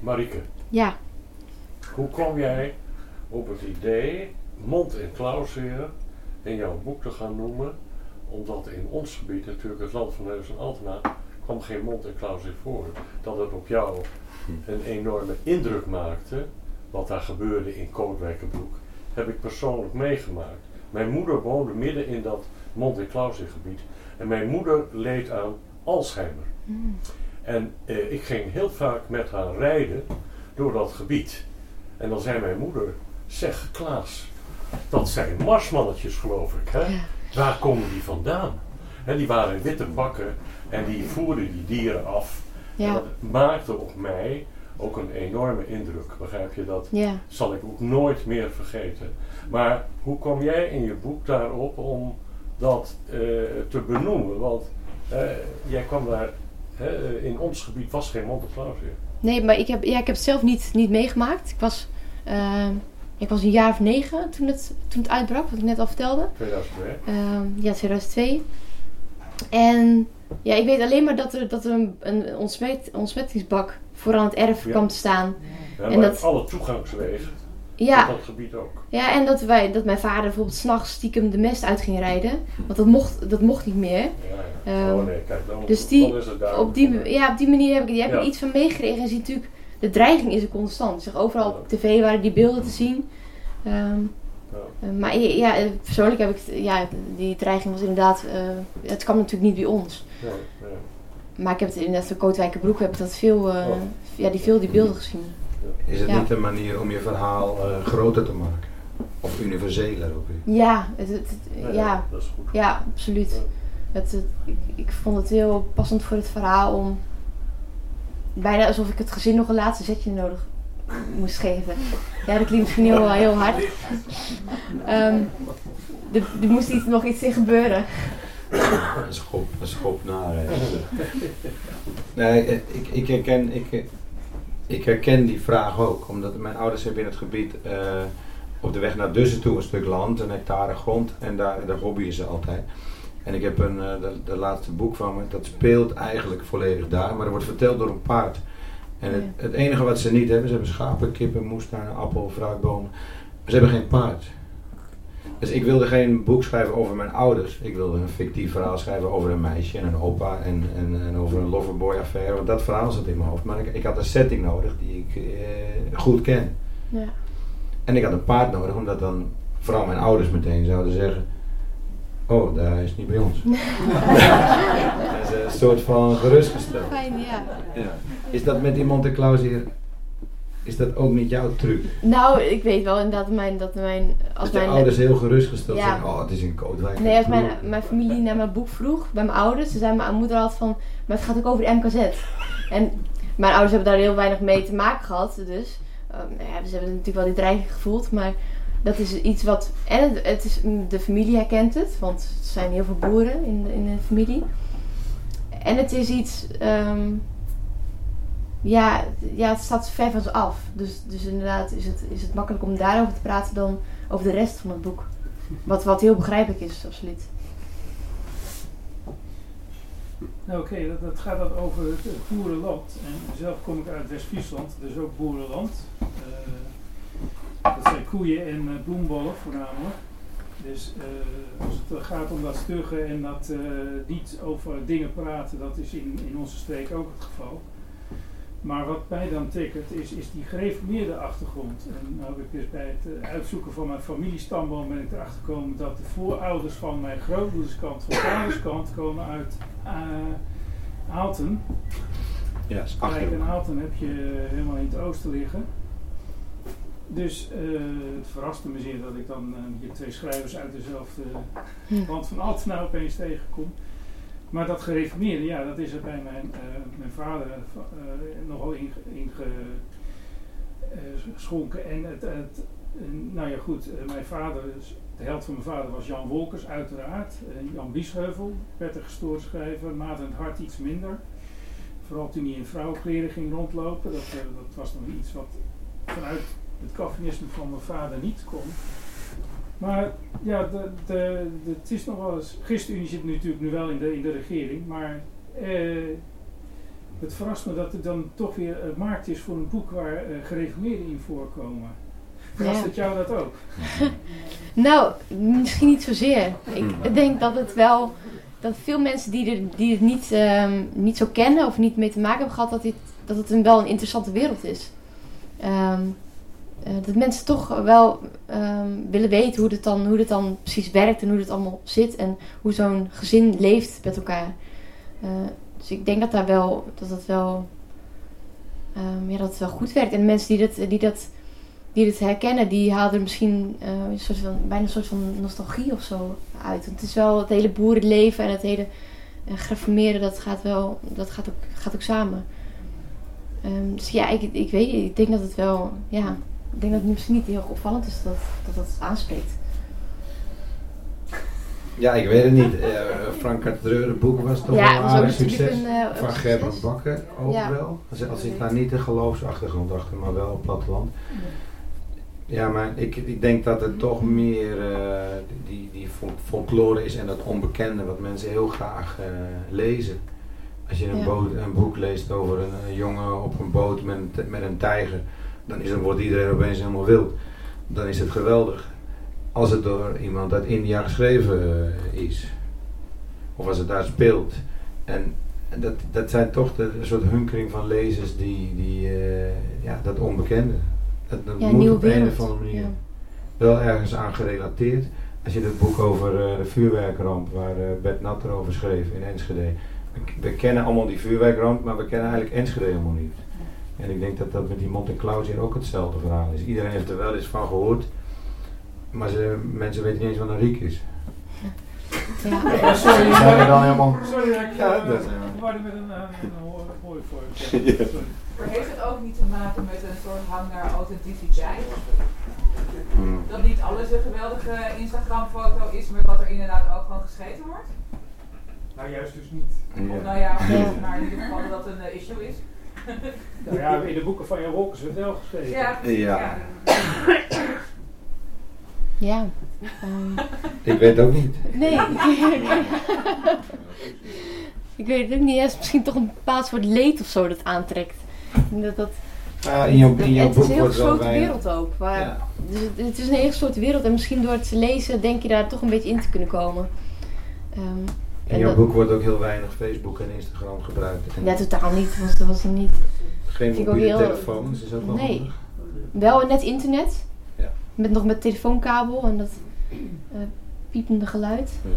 Marike. Ja. Hoe kwam jij op het idee mond- en klauwzeer in jouw boek te gaan noemen? Omdat in ons gebied, natuurlijk het land van Neus en Altena, kwam geen mond- en klauwzeer voor. Dat het op jou een enorme indruk maakte, wat daar gebeurde in Kootwijkenbroek, heb ik persoonlijk meegemaakt. Mijn moeder woonde midden in dat mond- en klauwzeergebied en mijn moeder leed aan Alzheimer. Mm. En eh, ik ging heel vaak met haar rijden door dat gebied. En dan zei mijn moeder, zeg Klaas, dat zijn marsmannetjes geloof ik. Hè? Waar komen die vandaan? hè, die waren witte bakken en die voerden die dieren af. Ja. En dat maakte op mij ook een enorme indruk. Begrijp je dat? Ja. Zal ik ook nooit meer vergeten. Maar hoe kom jij in je boek daarop om dat eh, te benoemen? Want eh, jij kwam daar, in ons gebied was geen Monte Clausia. Nee, maar ik heb, ja, ik heb het zelf niet, niet meegemaakt. Ik was, eh, ik was een jaar of negen toen het, toen het uitbrak, wat ik net al vertelde. 2002. Ehm, ja, 2002. En ja, ik weet alleen maar dat er, dat er een, een ontsmet, ontsmettingsbak voor aan het erf Ja. kwam te staan. Ja, En dat- alle toegangswegen Ja, tot dat gebied ook. ja en dat, wij, dat mijn vader bijvoorbeeld s'nachts stiekem de mest uit ging rijden. Want dat mocht, dat mocht niet meer. Ja, ja. Ehm, oh nee, kijk, dan, dus die- dan is het duidelijk Op die, ja, op die manier heb ik, heb Ja. ik iets van meegekregen. En je ziet natuurlijk, de dreiging is er constant. Zeg, overal op tv waren die beelden te zien. Ehm, Ja. eh, maar ja, eh, persoonlijk heb ik, ja, die dreiging was inderdaad, eh, het kwam natuurlijk niet bij ons. Ja, ja. Maar ik heb het inderdaad voor Kootwijkenbroek heb ik dat veel, Oh. ja, die veel die beelden gezien. Is het Ja. niet een manier om je verhaal eh, groter te maken? Of universeler ook weer? Ja, het, het, het- Nee, ja, dat is goed. ja, absoluut. Ja. Het, het- ik, ik vond het heel passend voor het verhaal om bijna alsof ik het gezin nog een laatste zetje nodig moest geven. Ja, dat klinkt misschien heel, heel hard. Ehm, er, moest iets, nog iets in gebeuren. Een schop, een schop naar. Nee, eh, ik, ik, herken, ik, eh, ik herken die vraag ook. Omdat mijn ouders hebben in het gebied eh, op de weg naar Dussen toe een stuk land, een hectare grond. En daar, daar hobbyen ze altijd. En ik heb een, eh, de, de laatste boek van me, dat speelt eigenlijk volledig daar. Maar er wordt verteld door een paard. En het, het enige wat ze niet hebben, ze hebben schapen, kippen, moestuinen, appel, fruitbomen. Maar ze hebben geen paard. Dus ik wilde geen boek schrijven over mijn ouders. Ik wilde een fictief verhaal schrijven over een meisje en een opa en, en, en over een loverboy affaire. Want dat verhaal zat in mijn hoofd. Maar ik, ik had een setting nodig die ik eh, goed ken. Ja. En ik had een paard nodig, omdat dan vooral mijn ouders meteen zouden zeggen... Oh, daar is niet bij ons. dat is een soort van gerustgesteld. Fijn, ja. Ja. Is dat met die Monte Clausier, is dat ook niet jouw truc? Nou, ik weet wel inderdaad mijn, dat mijn... Als mijn ouders heel gerustgesteld Ja. zijn, oh het is in Kootwijk. Nee, als mijn, mijn familie naar mijn boek vroeg, bij mijn ouders, toen zei mijn moeder altijd van, maar het gaat ook over de MKZ. En mijn ouders hebben daar heel weinig mee te maken gehad, dus ehm, ja, ze hebben natuurlijk wel die dreiging gevoeld, maar dat is iets wat, en het, is, de familie herkent het, want er zijn heel veel boeren in de, in de familie. En het is iets, ehm, ja, ja, het staat ver van ze af. Dus, dus inderdaad is het, is het makkelijk om daarover te praten dan over de rest van het boek. Wat, wat heel begrijpelijk is, absoluut. Nou, Oké, dat, gaat dan over het, boerenland. En zelf kom ik uit West-Friesland, dus ook boerenland. Eh, dat zijn koeien en eh, bloembollen voornamelijk. Dus eh, als het gaat om dat stuggen en dat eh, niet over dingen praten, dat is in, in onze streek ook het geval. Maar wat mij dan tikkert is, is die gereformeerde achtergrond. En nou heb ik dus bij het eh, uitzoeken van mijn familiestamboom ben ik erachter gekomen dat de voorouders van mijn grootmoederskant, van vaderskant, komen uit Aalten. Ja, is Kijk, en Aalten heb je eh, helemaal in het oosten liggen. Dus eh, het verraste me zeer dat ik dan hier twee schrijvers uit dezelfde Hm. land van Altena opeens tegenkom. Maar dat gereformeerde, ja, dat is er bij mijn, eh, mijn vader nogal ingeschonken. en het, het, nou ja goed, mijn vader, de held van mijn vader was Jan Wolkers uiteraard. Jan Biesheuvel, werd er gestoord schrijver, Maarten het Hart iets minder. Vooral toen hij in vrouwenkleren ging rondlopen. Dat, dat was nog iets wat vanuit het Calvinisme van mijn vader niet kon. Maar ja, de, de, de, het is nog wel eens. ChristenUnie zit natuurlijk nu wel in de, in de regering, maar eh, het verrast me dat er dan toch weer een markt is voor een boek waar eh, gereformeerden in voorkomen. Verrast Ja. het jou dat ook? Nou, misschien niet zozeer. Ik denk dat het wel, dat veel mensen die, er, die het niet, ehm, niet zo kennen of niet mee te maken hebben gehad, dat, dit, dat het een, wel een interessante wereld is. Ehm, eh, dat mensen toch wel ehm, willen weten hoe het, dan, hoe dan precies werkt en hoe het allemaal zit en hoe zo'n gezin leeft met elkaar. Eh, dus ik denk dat daar wel, dat het wel, ehm, ja, dat het wel goed werkt. En mensen die dat, die dat die het herkennen, die halen er misschien uh, een soort van, bijna een soort van nostalgie of zo uit. Want het is wel het hele boerenleven en het hele gereformeerde, dat gaat wel, dat gaat ook, gaat ook samen. Um, dus ja, ik, ik weet ik denk dat het wel, ja, ik denk dat het misschien niet heel opvallend is dat dat, dat aanspreekt. Ja, ik weet het niet. Uh, Frank Dreuren boeken was toch ja, wel een aardig succes. Een, uh, Van Gerben Bakker ook ja. wel. Als, als ik daar niet de geloofsachtergrond achter, maar wel op platteland. Ja, maar ik, ik denk dat het toch meer uh, die, die folklore is en dat onbekende wat mensen heel graag lezen. Als je een, ja. boot, een boek leest over een, een, jongen op een boot met, met een tijger, dan, is, dan wordt iedereen opeens helemaal wild. Dan is het geweldig als het door iemand uit India geschreven eh, is. Of als het daar speelt. En dat, dat zijn toch de een soort hunkering van lezers die, die uh, ja, dat onbekende. Dat, dat ja, moet op een of andere manier ja. wel ergens aan gerelateerd. Als je het boek over uh, de vuurwerkramp, waar uh, Bert Natter over schreef in Enschede. We, we, kennen allemaal die vuurwerkramp, maar we kennen eigenlijk Enschede helemaal niet. En ik denk dat dat met die Monte Claus hier ook hetzelfde verhaal is. Iedereen heeft er wel eens van gehoord. Maar ze, mensen weten niet eens wat een riek is. Ja. Ja, sorry, Zijn we dan helemaal... sorry dat ik Ja, dat- waarde met een, uh, een hooi voor Ja. Maar heeft het ook niet te maken met een soort hang naar authenticiteit? Hmm. Dat niet alles een geweldige Instagram-foto is, maar wat er inderdaad ook gewoon geschreven wordt? Nou, juist dus niet. Of nou ja, maar in ieder geval dat dat een eh, issue is. Nou ja, in de boeken van Jan Wolkers werd wel geschreven. Ja, Ja. Ja. Ik weet het ook niet. nee. ik weet het ook niet. Ja, het is misschien toch een bepaald soort leed of zo dat aantrekt. Ik denk Dat, dat, Ah, in jouw, in jouw het is boek een heel gesloten wereld ook. Waar, Ja. dus het, het is een heel gesloten wereld en misschien door het te lezen denk je daar toch een beetje in te kunnen komen. Ehm, En jouw boek wordt ook heel weinig Facebook en Instagram gebruikt. Ja, totaal niet. Dat was, dat was er niet. geen mobiele heel- telefoons is ook wel Nee. handig. Wel net internet. Ja. Met, nog met telefoonkabel en dat eh, piepende geluid. Ja.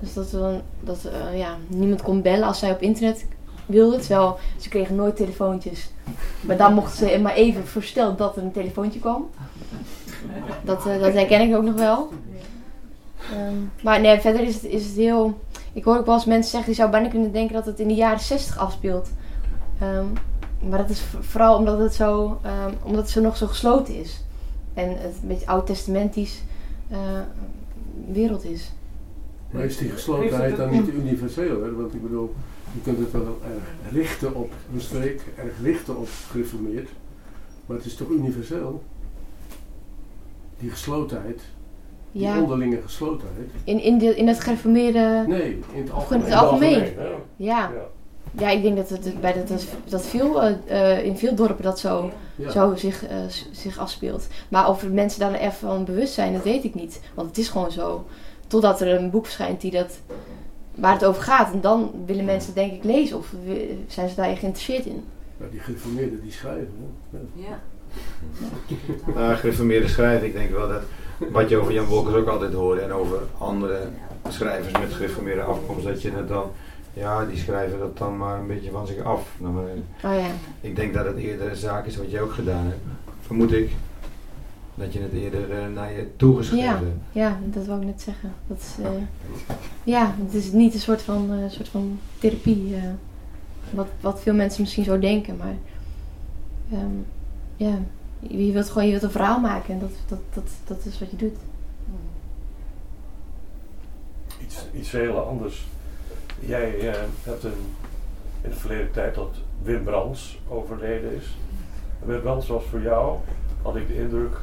Dus dat, we, dat eh, ja, niemand kon bellen als zij op internet wilden. Terwijl ze kregen nooit telefoontjes. Maar dan mochten ze maar even voorstellen dat er een telefoontje kwam. Dat, eh, dat herken ik ook nog wel. Ehm, maar nee, verder is het, is het heel... Ik hoor ook wel eens mensen zeggen, die zou bijna kunnen denken dat het in de jaren 60 afspeelt. Ehm, maar dat is vooral omdat het, zo, ehm, omdat het zo nog zo gesloten is. En het een beetje oud-testamentisch eh, wereld is. Maar is die geslotenheid dan niet universeel? Want ik bedoel, je kunt het wel erg richten op een streek, erg richten op gereformeerd. Maar het is toch universeel? Die geslotenheid, die Ja, onderlinge geslotenheid. in, in, de, in het gereformeerde... Nee, in het Of in het algemeen. algemeen. Ja, Ja. ja ik denk dat, het, bij dat, dat, dat veel, eh, eh, in veel dorpen dat zo, Ja. zo zich, eh, zich afspeelt. Maar of mensen daar echt van bewust zijn, dat weet ik niet. Want het is gewoon zo. Totdat er een boek verschijnt die dat, waar het over gaat. En dan willen mensen denk ik lezen. Of zijn ze daar geïnteresseerd in. Maar die gereformeerden die schrijven. Hè? Ja. Ja. Nou, gereformeerde schrijven, ik denk wel dat wat je over Jan Wolkers ook altijd hoorde en over andere schrijvers met gereformeerde afkomst, dat je het dan, ja, die schrijven dat dan maar een beetje van zich af. Nou, maar, Oh ja. ik denk dat het eerder een zaak is wat jij ook gedaan hebt, vermoed ik. Dat je het eerder eh, naar je toegeschreven Ja. hebt. Ja, dat wou ik net zeggen. Dat is, eh, ja, het is niet een soort van, eh, soort van therapie. eh, wat, wat veel mensen misschien zo denken. Maar ehm, ja, je wilt gewoon je wilt een verhaal maken. En dat, dat, dat, dat is wat je doet. Iets, iets heel anders. Jij eh, hebt een, in de verleden tijd dat Wim Brands overleden is. En Wim Brands was voor jou, had ik de indruk,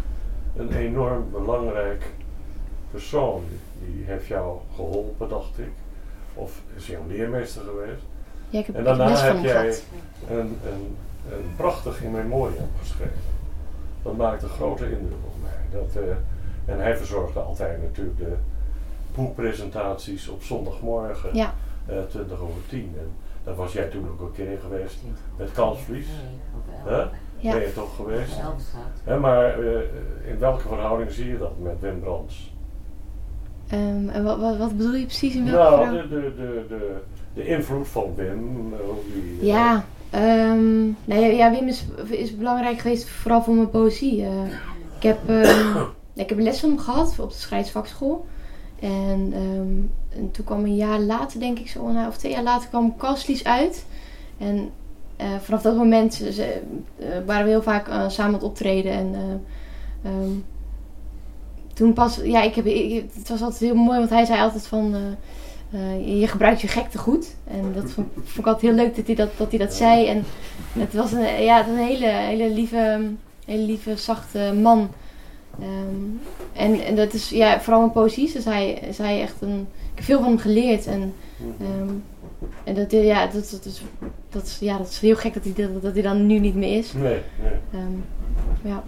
een enorm belangrijk persoon. Die heeft jou geholpen, dacht ik. Of is jouw leermeester geweest. Ja, ik heb, En ik heb daarna heb jij een, een, een prachtig in memoriam geschreven. Dat maakte een grote indruk op mij. Dat, eh, en hij verzorgde altijd natuurlijk de boekpresentaties op zondagmorgen, Ja, eh 20 over 10. En daar was jij toen ook een keer geweest met Kansvlies. Hè? ja. Ben je toch geweest? Hè, maar eh, in welke verhouding zie je dat met Wim Brands? Ehm, en wat, wat, wat bedoel je precies in welke Nou, verhaal? de, de, de, de, de invloed van Wim. eh, hoe die, eh, Ja, Um, ja, Wim is, is belangrijk geweest vooral voor mijn poëzie. Uh, ik, heb, um, ik heb les van hem gehad op de schrijfsvakschool. En, um, en, toen kwam een jaar later, denk ik zo, nou, of twee jaar later, kwam Kastlies uit. En uh, vanaf dat moment ze, uh, waren we heel vaak samen aan het optreden. En toen pas, ja, ik heb, het was altijd heel mooi, want hij zei altijd van, je gebruikt je gekte goed. En dat vond, vond, ik altijd heel leuk dat hij dat, dat, hij dat zei. En het was een, ja, een hele, hele, lieve, hele lieve, zachte man. Um, en, en dat is ja, vooral in poëzie is hij, is hij echt een. Ik heb veel van hem geleerd. En, um, en dat, ja, dat, dat, is, dat, is, ja, dat is heel gek dat hij, dat, dat hij dan nu niet meer is. Nee, nee. Um, ja.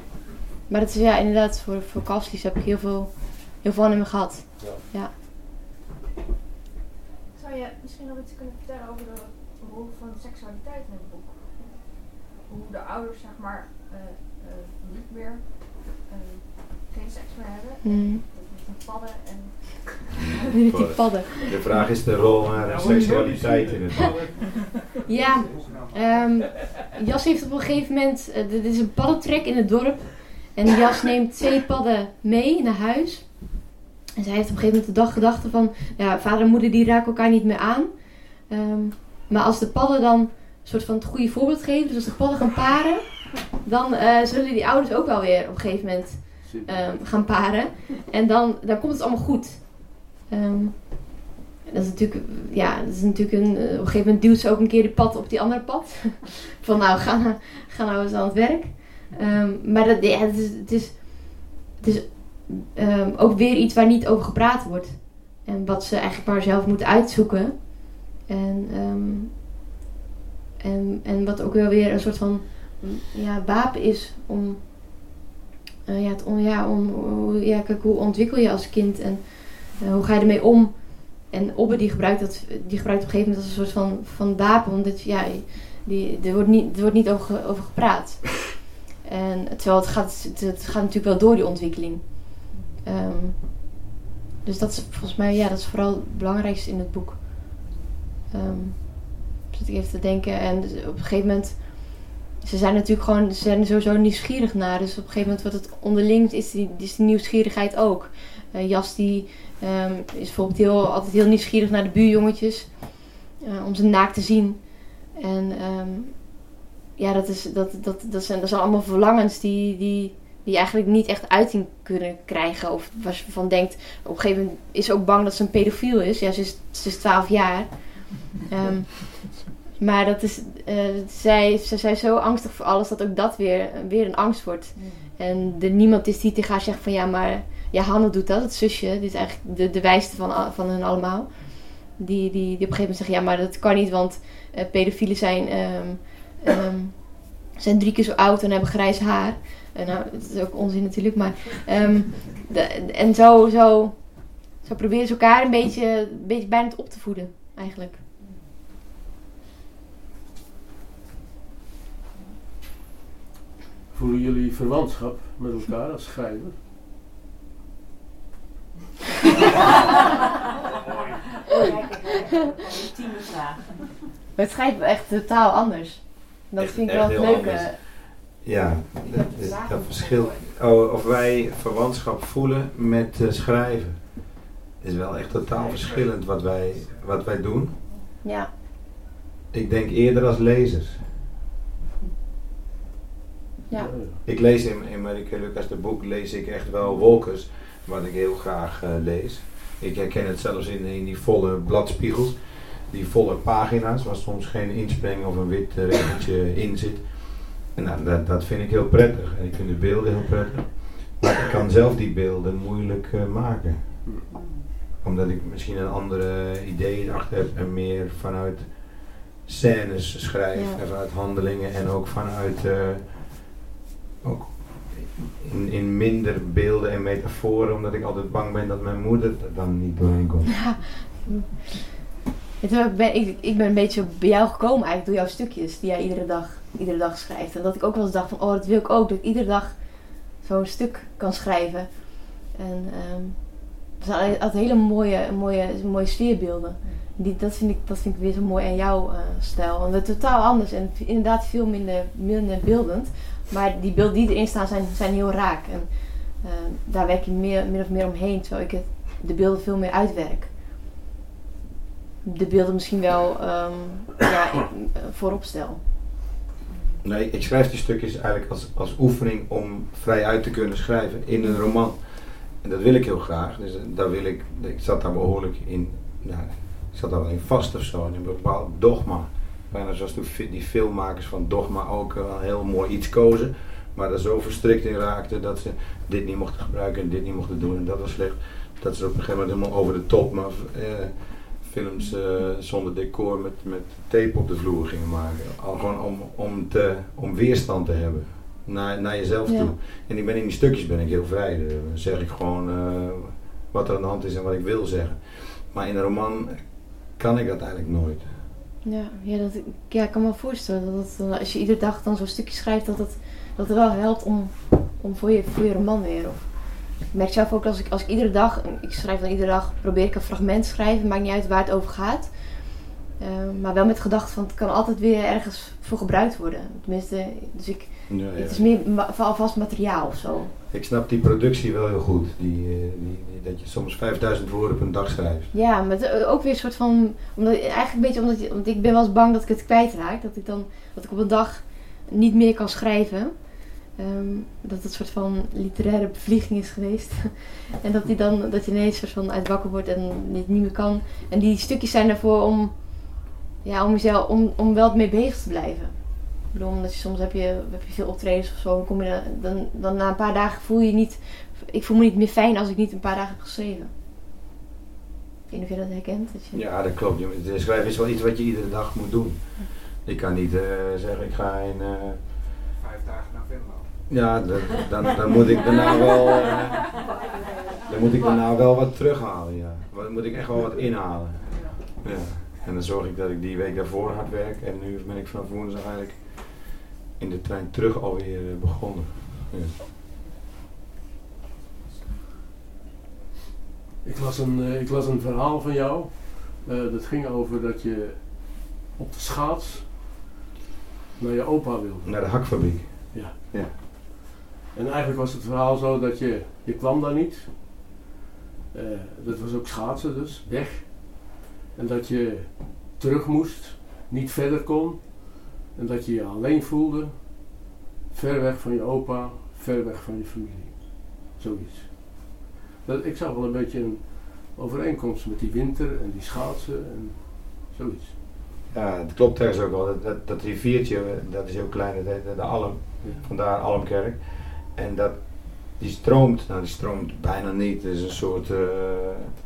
Maar dat is ja, inderdaad, voor, voor Kastlies heb ik heel veel, heel veel van hem gehad. Ja. ja. Zou je misschien nog iets kunnen vertellen over de rol van seksualiteit in het boek? Hoe de ouders, zeg maar, uh, uh, niet meer geen seks meer hebben. Mm. Met padden en... Die padden. De vraag is de rol naar seksualiteit in het boek. Ja, um, Jas heeft op een gegeven moment, uh, dit is een paddentrek in het dorp. En Jas neemt twee padden mee naar huis. En zij heeft op een gegeven moment de dag gedachte van, ja, vader en moeder die raken elkaar niet meer aan. Um, maar als de padden dan een soort van het goede voorbeeld geven, dus als de padden gaan paren, dan uh, zullen die ouders ook wel weer op een gegeven moment um, gaan paren. En dan, dan komt het allemaal goed. Um, dat is natuurlijk, ja, dat is natuurlijk een, uh, op een gegeven moment duwt ze ook een keer de pad op die andere pad. Van nou, ga, ga nou eens aan het werk. Maar dat, ja, het is, het is, het is ook weer iets waar niet over gepraat wordt. En wat ze eigenlijk maar zelf moeten uitzoeken. En, en, en wat ook wel weer een soort van ja, wapen is om uh, ja, het on, ja, om, ja, kijk, hoe ontwikkel je als kind en uh, hoe ga je ermee om? En Obbe die gebruikt, dat, die gebruikt op een gegeven moment als een soort van, van wapen, omdat ja, die, er, wordt niet, er wordt niet over, over gepraat. En terwijl het gaat, het gaat natuurlijk wel door die ontwikkeling. Um, dus dat is volgens mij, ja, dat is vooral het belangrijkste in het boek. Um, zit ik even te denken. En dus op een gegeven moment ze zijn natuurlijk gewoon, ze zijn sowieso nieuwsgierig naar. Dus op een gegeven moment wordt het onderling, is die, is die nieuwsgierigheid ook. Uh, Jas die um, is bijvoorbeeld heel, altijd heel nieuwsgierig naar de buurjongetjes. Uh, om ze naakt te zien. En ja, dat, is, dat, dat, dat, zijn, dat zijn allemaal verlangens die, die, die eigenlijk niet echt uiting kunnen krijgen. Of waar ze van denkt, op een gegeven moment is ze ook bang dat ze een pedofiel is. Ja, ze is, ze is 12 jaar. Um, maar dat is, uh, zij, zij zijn zo angstig voor alles dat ook dat weer, weer een angst wordt. En er niemand is die tegen haar zegt van ja, maar ja, Hanne doet dat, het zusje. Dit is eigenlijk de, de wijste van, van hen allemaal. Die, die, die op een gegeven moment zeggen ja, maar dat kan niet, want uh, pedofielen zijn, um, um, zijn drie keer zo oud en hebben grijs haar. Uh, nou, dat is ook onzin natuurlijk, maar. Um, de, en zo, zo, zo proberen ze elkaar een beetje, een beetje bijna op te voeden, eigenlijk. Voelen jullie verwantschap met elkaar als schrijver? Ultieme vraag. Het schrijven echt totaal anders. Dat echt, vind ik wel het leuke. Ja, dat, dat, dat verschil. Oh, of wij verwantschap voelen met uh, schrijven. Is wel echt totaal verschillend wat wij, wat wij doen. Ja. Ik denk eerder als lezers. Ja. Ik lees in, in Marike Lucas de boek, lees ik echt wel Wolkers, wat ik heel graag uh, lees. Ik herken het zelfs in, in die volle bladspiegels, die volle pagina's, waar soms geen inspreng of een wit uh, regeltje in zit. En nou, dat, dat vind ik heel prettig. En ik vind de beelden heel prettig. Maar ik kan zelf die beelden moeilijk uh, maken. Omdat ik misschien een andere idee achter heb en meer vanuit scènes schrijf ja. en vanuit handelingen en ook vanuit ook in, in minder beelden en metaforen, omdat ik altijd bang ben dat mijn moeder er dan niet doorheen komt. Ja. Ik ben, ik, ik ben een beetje bij jou gekomen eigenlijk door jouw stukjes die jij iedere dag, iedere dag schrijft. En dat ik ook wel eens dacht van, oh dat wil ik ook, dat ik iedere dag zo'n stuk kan schrijven. En um, het zijn hele mooie, mooie, mooie sfeerbeelden. Die, dat, vind ik, dat vind ik weer zo mooi aan jouw uh, stijl. Want het totaal anders en inderdaad veel minder, minder beeldend. Maar die beelden die erin staan zijn, zijn heel raak. En uh, daar werk je meer, min of meer omheen, terwijl ik de beelden veel meer uitwerk. De beelden misschien wel um, ja, voorop stel. Nee, ik schrijf die stukjes eigenlijk als, als oefening om vrij uit te kunnen schrijven in een roman. En dat wil ik heel graag. Dus daar wil ik, ik zat daar behoorlijk in, nou, ik zat daar wel in vast of zo, in een bepaald dogma. Bijna zoals die filmmakers van Dogma ook wel heel mooi iets kozen. Maar er zo verstrikt in raakten dat ze dit niet mochten gebruiken en dit niet mochten doen en dat was slecht. Dat ze op een gegeven moment helemaal over de top maar eh, films uh, zonder decor met, met tape op de vloer gingen maken. Al gewoon om, om, te, om weerstand te hebben naar, naar jezelf toe. En ik ben in die stukjes ben ik heel vrij. Dan zeg ik gewoon uh, wat er aan de hand is en wat ik wil zeggen. Maar in een roman kan ik dat eigenlijk nooit. Ja, ja, dat, ja ik kan me voorstellen dat het, als je iedere dag dan zo'n stukje schrijft, dat het, dat het wel helpt om, om voor, je, voor je roman weer. Of, ik merk zelf ook als ik, als ik iedere dag, ik schrijf dan iedere dag, probeer ik een fragment te schrijven, maakt niet uit waar het over gaat. Uh, maar wel met gedachte van het kan altijd weer ergens voor gebruikt worden. Tenminste, dus ik, ja, ja. het is meer alvast materiaal of zo. Ik snap die productie wel heel goed. Die, eh, die, die, dat je soms 5000 woorden op een dag schrijft. Ja, maar ook weer een soort van. Omdat, eigenlijk een beetje omdat, omdat ik ben wel eens bang dat ik het kwijtraak. Dat ik dan dat ik op een dag niet meer kan schrijven. Um, dat het een soort van literaire bevlieging is geweest. en dat, die dan, dat je ineens soort van uit wakker wordt en dit niet meer kan. En die stukjes zijn ervoor om, ja, om, jezelf, om, om wel mee bezig te blijven. Ik bedoel, omdat je soms heb je, heb je veel optredens of zo. Dan, kom je, dan, dan na een paar dagen voel je niet... Ik voel me niet meer fijn als ik niet een paar dagen heb geschreven. Ik weet niet of je dat herkent. Dat je... Ja, dat klopt. Schrijven is wel iets wat je iedere dag moet doen. Ik kan niet uh, zeggen, ik ga in... Uh, Vijf dagen naar Venlo. Ja, dan, dan moet ik daarna wel... Uh, dan moet ik daarna wel wat terughalen, ja. Dan moet ik echt wel wat inhalen. Ja. En dan zorg ik dat ik die week daarvoor hard werk. En nu ben ik vanaf woensdag eigenlijk in de trein terug alweer begonnen. Ja. Ik, las een, ik las een verhaal van jou. Uh, dat ging over dat je op de schaats naar je opa wilde. Naar de hakfabriek. Ja. ja. En eigenlijk was het verhaal zo dat je, je kwam daar niet. Uh, dat was ook schaatsen dus, weg. En dat je terug moest, niet verder kon. En dat je je alleen voelde, ver weg van je opa, ver weg van je familie. Zoiets. Dat, ik zag wel een beetje een overeenkomst met die winter en die schaatsen en zoiets. Ja, het klopt ergens ook wel. Dat, dat, dat, riviertje, dat is heel klein, dat heet de Alm. Ja. Vandaar Almkerk. En dat, die stroomt, nou die stroomt bijna niet. Het is een soort, uh,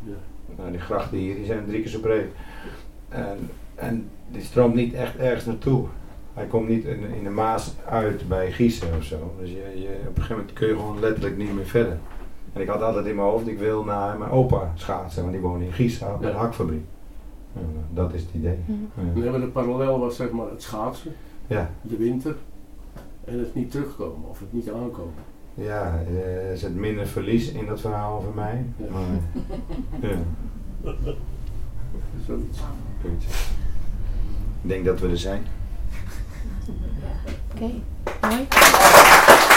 ja. nou die grachten hier, die zijn drie keer zo breed. En, en die stroomt niet echt ergens naartoe. Hij komt niet in, in de Maas uit bij Gießen of zo. Dus je, je, op een gegeven moment kun je gewoon letterlijk niet meer verder. En ik had altijd in mijn hoofd, ik wil naar mijn opa schaatsen, want die woonde in Gießen op ja. een hakfabriek. Ja, dat is het idee. Mm. Ja. de parallel was zeg maar het schaatsen, ja. de winter en het niet terugkomen of het niet aankomen. Ja, er zit minder verlies in dat verhaal over mij. Ja. Maar, ja. Zoiets. Ik denk dat we er zijn. Oké, okay. mooi.